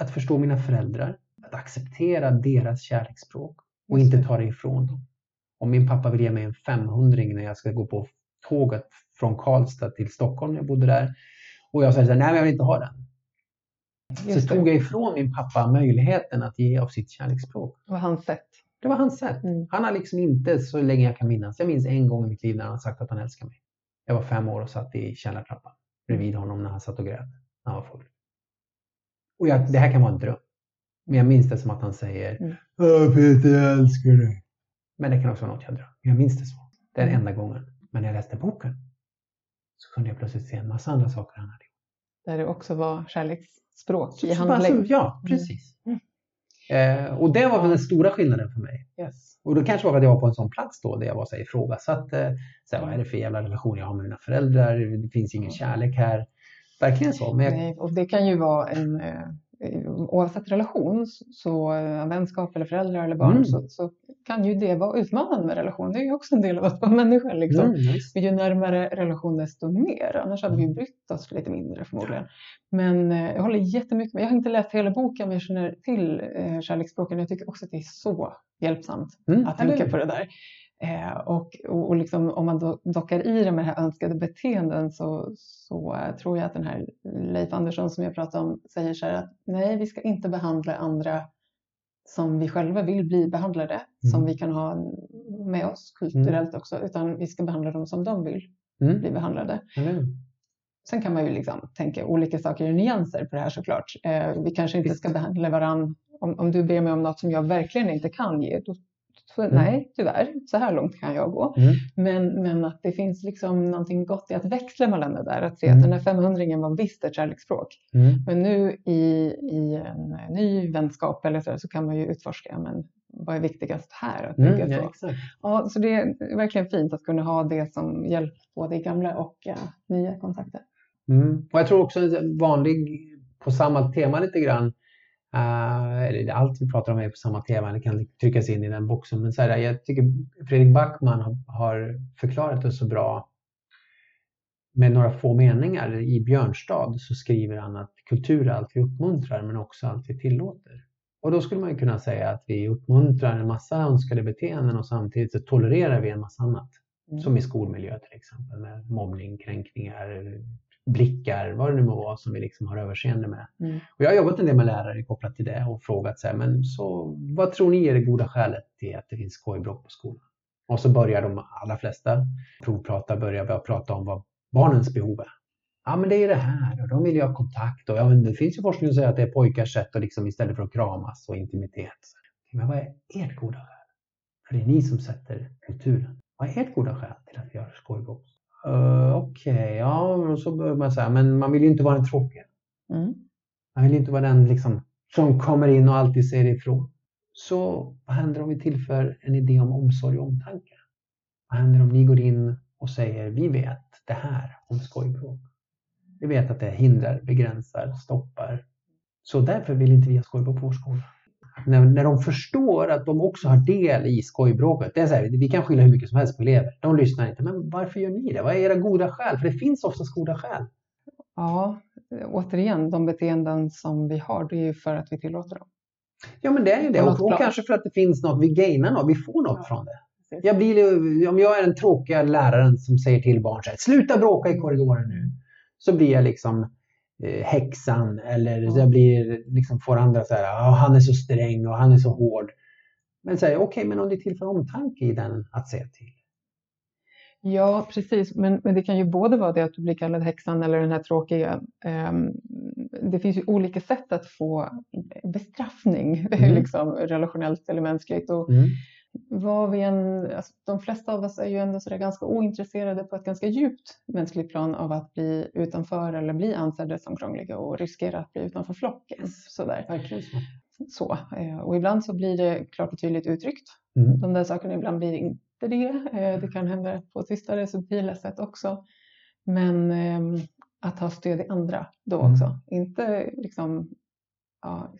att förstå mina föräldrar, att acceptera deras kärleksspråk och inte ta det ifrån dem. Om min pappa vill ge mig en 500 när jag ska gå på tåget från Karlstad till Stockholm, jag bodde där, och jag säger så här, nej men jag vill inte ha den. Just så tog jag ifrån min pappa möjligheten att ge av sitt kärleksspråk. Det var hans sätt. Det var hans sätt. Mm. Han har liksom inte, så länge jag kan minnas, jag minns en gång i mitt liv när han sagt att han älskar mig. Jag var fem år och satt i källartrappan bredvid honom när han satt och grät. När han var full. Och jag, det här kan vara en dröm. Men jag minns det som att han säger mm. Peter, jag älskar dig. Men det kan också vara något jag drömmer. Jag minns det så. Den mm. enda gången. Men när jag läste boken så kunde jag plötsligt se en massa andra saker han hade gjort. Där det också var kärleksspråk så, i handling. Ja, mm. precis. Mm. Eh, och det var den stora skillnaden för mig. Yes. Och det kanske var för att jag var på en sån plats då där jag var så ifrågasatt. Eh, så här, vad är det för jävla relation jag har med mina föräldrar? Det finns ingen kärlek här. Verkligen så. Men jag... Nej, och det kan ju vara en, eh, oavsett relation, så eh, vänskap eller föräldrar eller barn, mm. så, så, kan ju det vara utmanande med relation. Det är ju också en del av att vara människa. Liksom. Mm, nice. Ju närmare relation desto mer, annars hade vi mm. brytt oss lite mindre förmodligen. Men eh, jag håller jättemycket med. Jag har inte läst hela boken men jag känner till eh, kärleksspråken. Jag tycker också att det är så hjälpsamt mm, att tänka på det där. Eh, och, och, liksom, om man do, dockar i det med här önskade beteenden så, så uh, tror jag att den här Leif Andersson som jag pratade om säger så här att nej, vi ska inte behandla andra som vi själva vill bli behandlade, mm. som vi kan ha med oss kulturellt mm. också, utan vi ska behandla dem som de vill mm. bli behandlade. Sen kan man ju liksom tänka olika saker i nyanser på det här såklart. Eh, vi kanske inte ska behandla varandra om, om, du ber mig om något som jag verkligen inte kan ge, då så, mm. Nej, tyvärr, så här långt kan jag gå. Mm. Men, men att det finns liksom någonting gott i att växla mellan det där. Att se mm. att den här 500 var visst ett kärleksspråk. Mm. Men nu i, i en ny vänskap eller så, så kan man ju utforska men vad är viktigast här? Att mm, ja, exakt. Ja, så det är verkligen fint att kunna ha det som hjälp både i gamla och ja, nya kontakter. Mm. Och jag tror också vanlig, på samma tema lite grann, Uh, eller allt vi pratar om är på samma tema, det kan tryckas in i den boxen. Men så här, jag tycker Fredrik Backman har, har förklarat det så bra med några få meningar. I Björnstad så skriver han att kultur är allt vi uppmuntrar men också allt vi tillåter. Och då skulle man kunna säga att vi uppmuntrar en massa önskade beteenden och samtidigt så tolererar vi en massa annat. Mm. Som i skolmiljö till exempel med mobbning, kränkningar, blickar, vad det nu må vara som vi liksom har överseende med. Mm. Och jag har jobbat en del med lärare kopplat till det och frågat så här, men så vad tror ni är det goda skälet till att det finns skojbråk på skolan? Och så börjar de allra flesta provprata, börjar börja prata om vad barnens behov är. Ja, men det är det här och de vill ju ha kontakt och ja, men det finns ju forskning som säger att det är pojkars sätt att liksom istället för att kramas och intimitet. Men vad är ert goda skäl? För det är ni som sätter kulturen. Vad är ert goda skäl till att vi har skojbråk? Uh, Okej, okay, ja, så börjar man säga, men man vill ju inte vara den tråkiga. Mm. Man vill inte vara den liksom, som kommer in och alltid säger ifrån. Så vad händer om vi tillför en idé om omsorg och omtanke? Vad händer om ni går in och säger, vi vet det här om skojbråk. Vi vet att det hindrar, begränsar, stoppar. Så därför vill inte vi ha skojbråk på vår skola när, när de förstår att de också har del i skojbråket. Det är så här, vi kan skylla hur mycket som helst på elever. De lyssnar inte. Men varför gör ni det? Vad är era goda skäl? För det finns oftast goda skäl. Ja, återigen, de beteenden som vi har, det är ju för att vi tillåter dem. Ja, men det är ju det. Och, och kanske för att det finns något, vi gainar något, vi får något ja. från det. Jag blir, om jag är den tråkiga läraren som säger till barn så här, sluta bråka i korridoren nu. Så blir jag liksom häxan eller ja. jag blir, liksom får andra så här, oh, han är så sträng och han är så hård. Men säg okej, okay, men om det tillför omtanke i den att se till. Ja, precis. Men, men det kan ju både vara det att du blir kallad häxan eller den här tråkiga. Um, det finns ju olika sätt att få bestraffning, mm. liksom, relationellt eller mänskligt. Och mm vad vi än, alltså de flesta av oss är ju ändå så ganska ointresserade på ett ganska djupt mänskligt plan av att bli utanför eller bli ansedda som krångliga och riskera att bli utanför flocken. Sådär. Så, eh, och ibland så blir det klart och tydligt uttryckt. Mm. De där sakerna, ibland blir det inte det. Eh, det kan hända på tystare, subtila sätt också. Men ehm, att ha stöd i andra då mm. också. Inte liksom ja,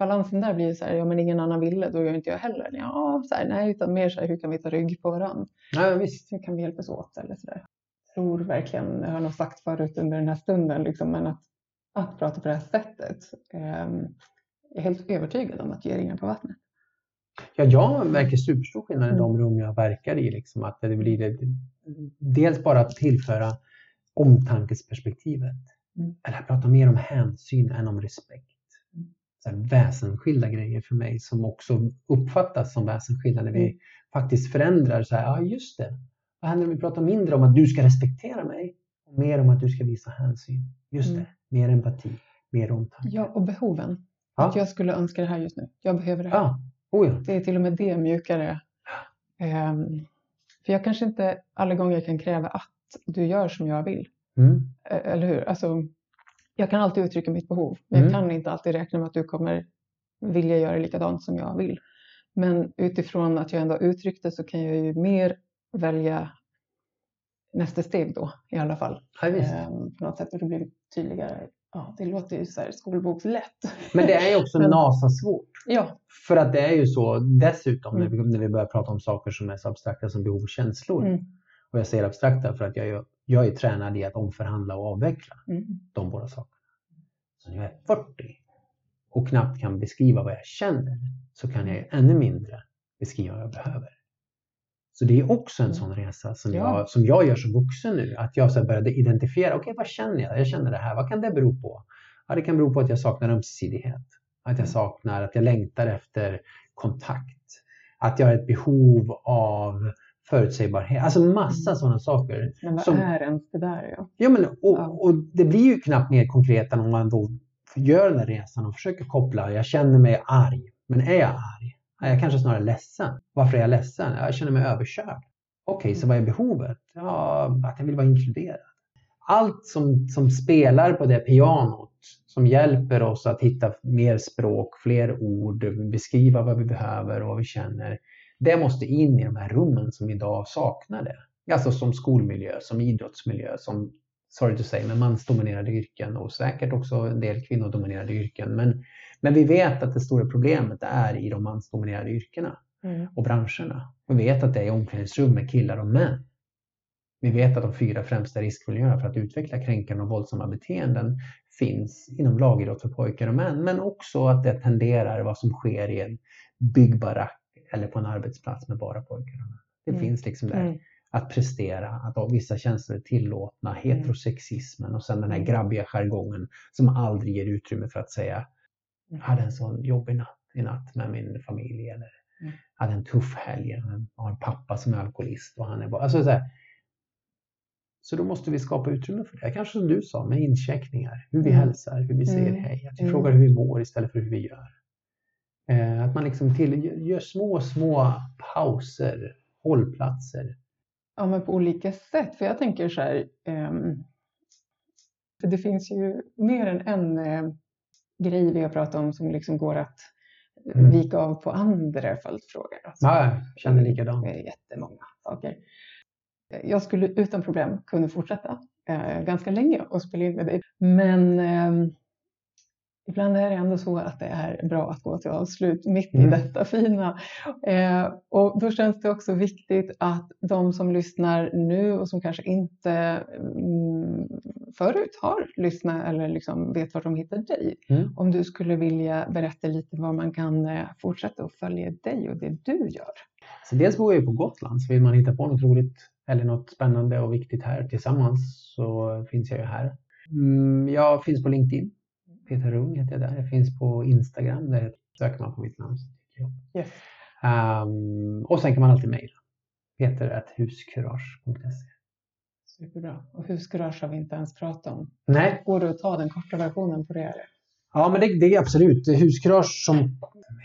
balansen där blir så här, ja men ingen annan ville, då gör inte jag heller. Ja, så här, nej, utan mer så här, hur kan vi ta rygg på varandra? Ja, visst. Hur kan vi hjälpas åt eller så där. tror verkligen, jag har nog sagt förut under den här stunden, liksom, men att, att prata på det här sättet. Eh, jag är helt övertygad om att ge ringar på vattnet. Ja, jag märker superstor skillnad i de mm. rum jag verkar i. Liksom, att det blir dels bara att tillföra omtankesperspektivet. Mm. Eller prata mer om hänsyn än om respekt. Väsensskilda grejer för mig som också uppfattas som väsensskilda när vi mm. faktiskt förändrar. Så här, ja, just det. Vad händer om vi pratar mindre om att du ska respektera mig? Och mer om att du ska visa hänsyn. Just mm. det, mer empati, mer omtanke. Ja, och behoven. Ja. Att jag skulle önska det här just nu. Jag behöver det här. Ja. Oh ja. Det är till och med det mjukare. Um, för jag kanske inte alla gånger kan kräva att du gör som jag vill. Mm. Eller hur? Alltså, jag kan alltid uttrycka mitt behov, men mm. jag kan inte alltid räkna med att du kommer vilja göra likadant som jag vill. Men utifrån att jag ändå uttryckt det så kan jag ju mer välja nästa steg då i alla fall. Ja, ehm, på något sätt och det blir tydligare. Ja, det låter ju så här skolbokslätt. Men det är ju också Men, NASA-svårt. Ja. För att det är ju så dessutom mm. när, vi, när vi börjar prata om saker som är så abstrakta som behov och känslor. Mm. Och jag säger abstrakta för att jag är, jag är tränad i att omförhandla och avveckla mm. de båda sakerna. Så när jag är 40 och knappt kan beskriva vad jag känner så kan jag ännu mindre beskriva vad jag behöver. Så det är också en mm. sån resa som, ja. jag, som jag gör som vuxen nu. Att jag så började identifiera, okej okay, vad känner jag? Jag känner det här, vad kan det bero på? Ja, det kan bero på att jag saknar ömsesidighet. Att jag mm. saknar, att jag längtar efter kontakt. Att jag har ett behov av förutsägbarhet. Alltså massa mm. sådana saker. Men vad som, är ens det där? Ja, ja men, och, ja. och det blir ju knappt mer konkret än om man då gör den här resan och försöker koppla. Jag känner mig arg, men är jag arg? Jag kanske snarare ledsen. Varför är jag ledsen? Jag känner mig överkörd. Okej, okay, så vad är behovet? Ja, att jag vill vara inkluderad. Allt som, som spelar på det pianot som hjälper oss att hitta mer språk, fler ord, beskriva vad vi behöver och vad vi känner. Det måste in i de här rummen som idag saknar det. Alltså som skolmiljö, som idrottsmiljö, som, sorry to say, men mansdominerade yrken och säkert också en del kvinnodominerade yrken. Men men vi vet att det stora problemet är i de mansdominerade yrkena mm. och branscherna. Vi vet att det är omklädningsrum med killar och män. Vi vet att de fyra främsta riskmiljöerna för att utveckla kränkande och våldsamma beteenden finns inom lagidrott för pojkar och män, men också att det tenderar vad som sker i en byggbarack eller på en arbetsplats med bara pojkar och män. Det mm. finns liksom där. Mm. Att prestera, att vissa känslor är tillåtna, mm. heterosexismen och sen den här mm. grabbiga jargongen som aldrig ger utrymme för att säga jag hade en sån jobbig natt i natt med min familj eller mm. hade en tuff helg. Jag har en pappa som är alkoholist och han är bara... Alltså så, här, så då måste vi skapa utrymme för det. Kanske som du sa med incheckningar, hur vi mm. hälsar, hur vi säger mm. hej, att vi mm. frågar hur vi mår istället för hur vi gör. Eh, att man liksom till, gör små, små pauser, hållplatser. Ja, men på olika sätt. För jag tänker så här, eh, för det finns ju mer än en eh, grej vi har pratat om som liksom går att mm. vika av på andra följdfrågor. Alltså, ja, jag känner likadant. Det är jättemånga saker. Jag skulle utan problem kunna fortsätta eh, ganska länge och spela in med dig. Men eh, ibland är det ändå så att det är bra att gå till avslut mitt mm. i detta fina. Eh, och då känns det också viktigt att de som lyssnar nu och som kanske inte mm, förut har lyssnat eller liksom vet var de hittar dig. Mm. Om du skulle vilja berätta lite var man kan eh, fortsätta att följa dig och det du gör. Så dels bor jag på Gotland, så vill man hitta på något roligt eller något spännande och viktigt här tillsammans så finns jag ju här. Mm, jag finns på LinkedIn. Peter Rung heter jag där. Jag finns på Instagram. Där söker man på mitt namn. Yes. Um, och sen kan man alltid mejla. peter.huskurage.se Superbra. Och huskurage har vi inte ens pratat om. Nej. Går det att ta den korta versionen på det? Ja, men det, det är absolut. Huskurage som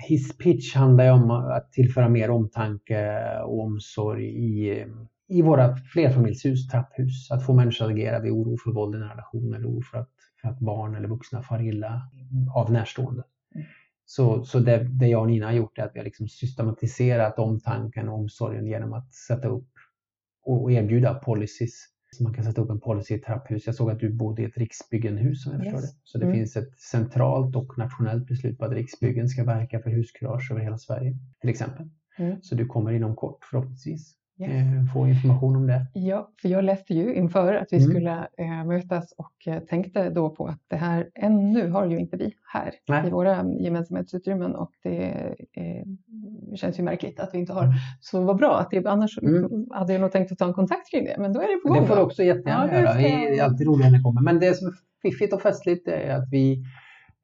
hisspitch handlar ju om att tillföra mer omtanke och omsorg i, i våra flerfamiljshus, trapphus. Att få människor att agera vid oro för våld i en relation eller oro för att, att barn eller vuxna far illa av närstående. Mm. Så, så det, det jag och Nina har gjort är att vi har liksom systematiserat omtanken och omsorgen genom att sätta upp och erbjuda policies så man kan sätta upp en policy i trapphus. Jag såg att du bodde i ett Riksbyggenhus som jag förstår yes. det. Så det mm. finns ett centralt och nationellt beslut på att Riksbyggen ska verka för huskurage över hela Sverige till exempel. Mm. Så du kommer inom kort förhoppningsvis yes. Eh, få information om det. Ja, för jag läste ju inför att vi mm. skulle äh, mötas och äh, tänkte då på att det här ännu har ju inte vi här Nej. i våra gemensamhetsutrymmen och det äh, känns ju märkligt att vi inte har. Mm. Så vad bra att det annars mm. hade jag nog tänkt att ta en kontakt kring det, men då är det på gång. Det får du också jättegärna ja, göra. Det är alltid roligt när det kommer. Men det som är fiffigt och festligt är att vi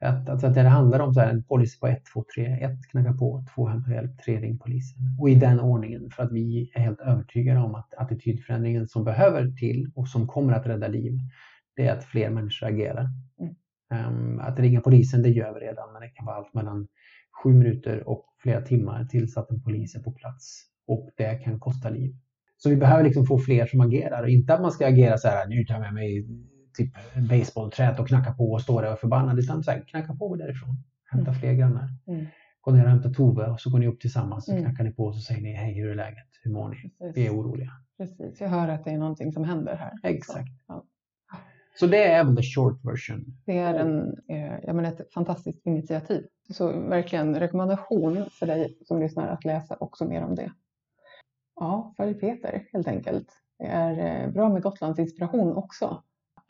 att, att, att det handlar om så här, en policy på 1, 2, 3, 1 knacka på, 2 hämta hjälp, 3 ring polisen. Och i den ordningen för att vi är helt övertygade om att attitydförändringen som behöver till och som kommer att rädda liv, det är att fler människor agerar. Mm. Um, att ringa polisen, det gör vi redan, men det kan vara allt mellan sju minuter och flera timmar tills att en polis är på plats. Och det kan kosta liv. Så vi behöver liksom få fler som agerar och inte att man ska agera så här, nu tar jag med mig typ baseballträt och knacka på och stå där och förbannad. Utan så här, knacka på därifrån. Hämta mm. fler grannar. Mm. Gå ner och hämta Tove och så går ni upp tillsammans och mm. knackar ni på och så säger ni hej, hur är läget? Hur mår ni? Precis. Vi är oroliga. Precis, jag hör att det är någonting som händer här. Exakt. Så, ja. så det är väl the short version. Det är en, eh, jag menar, ett fantastiskt initiativ. Så verkligen rekommendation för dig som lyssnar att läsa också mer om det. Ja, följ Peter helt enkelt. Det är eh, bra med Gotlands inspiration också.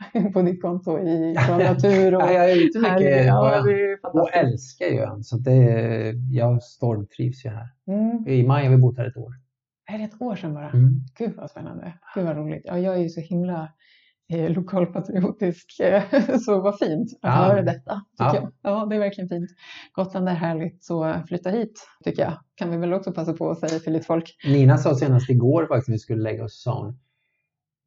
på ditt konto i natur och ja, Jag är ute mycket ja, och älskar ju ön. Så det, jag stormtrivs ju här. Mm. I maj har vi bott här ett år. Är det ett år sedan bara? Mm. Gud vad spännande. Gud vad roligt. Ja, jag är ju så himla eh, lokalpatriotisk. så vad fint att ja. höra detta. Ja. Jag. ja, det är verkligen fint. Gotland är härligt, så flytta hit tycker jag. Kan vi väl också passa på att säga till lite folk. Nina sa senast igår faktiskt när vi skulle lägga oss, sa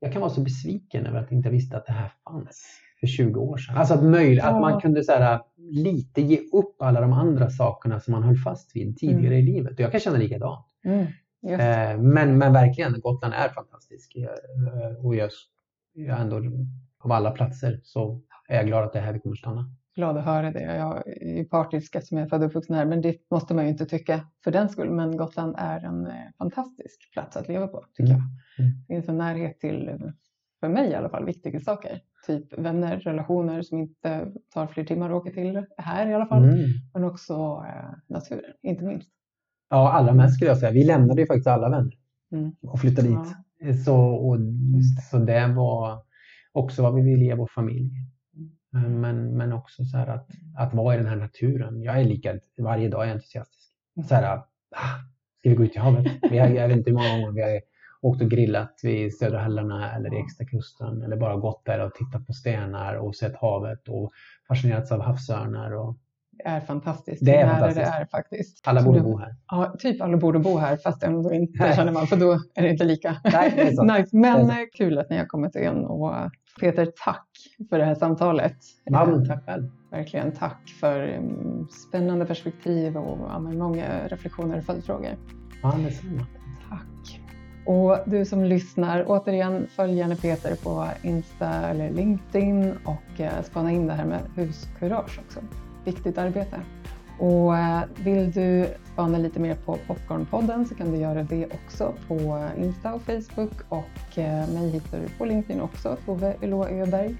jag kan vara så besviken över att jag inte visste att det här fanns för 20 år sedan. Alltså att, möj, ja. att man kunde så här, lite ge upp alla de andra sakerna som man höll fast vid tidigare mm. i livet. Och jag kan känna likadant. Mm, eh, men, men verkligen, Gotland är fantastisk. Eh, och jag, jag ändå, av alla platser så är jag glad att det är här vi kommer stanna glad att höra det. Jag är partisk eftersom jag är född och uppvuxen här, men det måste man ju inte tycka för den skull. Men Gotland är en eh, fantastisk plats att leva på, tycker mm. jag. Mm. Det finns en närhet till, för mig i alla fall, viktiga saker. Typ vänner, relationer som inte tar fler timmar att åka till här i alla fall. Mm. Men också eh, naturen, inte minst. Ja, allra mest skulle jag säga. Vi lämnade ju faktiskt alla vänner mm. och flyttade dit. Ja. Så, och, så det var också vad vi ville ge vår familj. Eh, men, men också så att, att vara i den här naturen. Jag är lika, varje dag är jag entusiastisk. Så här, ah, ska vi gå ut i havet? Vi har, jag vet inte hur många gånger vi har åkt och grillat vid Södra hällarna eller i Extrakusten eller bara gått där och tittat på stenar och sett havet och fascinerats av havsörnar. Och... Det är fantastiskt. Det är fantastiskt. Det är faktiskt. Alla borde bo här. Ja, typ alla borde bo här fast ändå inte Nej. känner man för då är det inte lika Nej, det nice. Men kul att ni har kommit in och Peter, tack för det här samtalet. Ja, tack själv. Verkligen tack för mm, spännande perspektiv och många reflektioner och följdfrågor. Ja, detsamma. Tack. Och du som lyssnar, återigen följ gärna Peter på Insta eller LinkedIn och eh, spana in det här med huskurage också. Viktigt arbete. Och eh, vill du spana lite mer på Popcornpodden så kan du göra det också på eh, Insta och Facebook och eh, mig hittar du på LinkedIn också, Tove Ylå Öberg.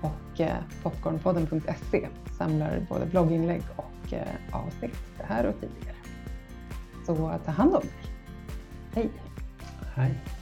Och popcornpodden.se samlar både blogginlägg och avsnitt, det här och tidigare. Så ta hand om dig. Hej! Hej!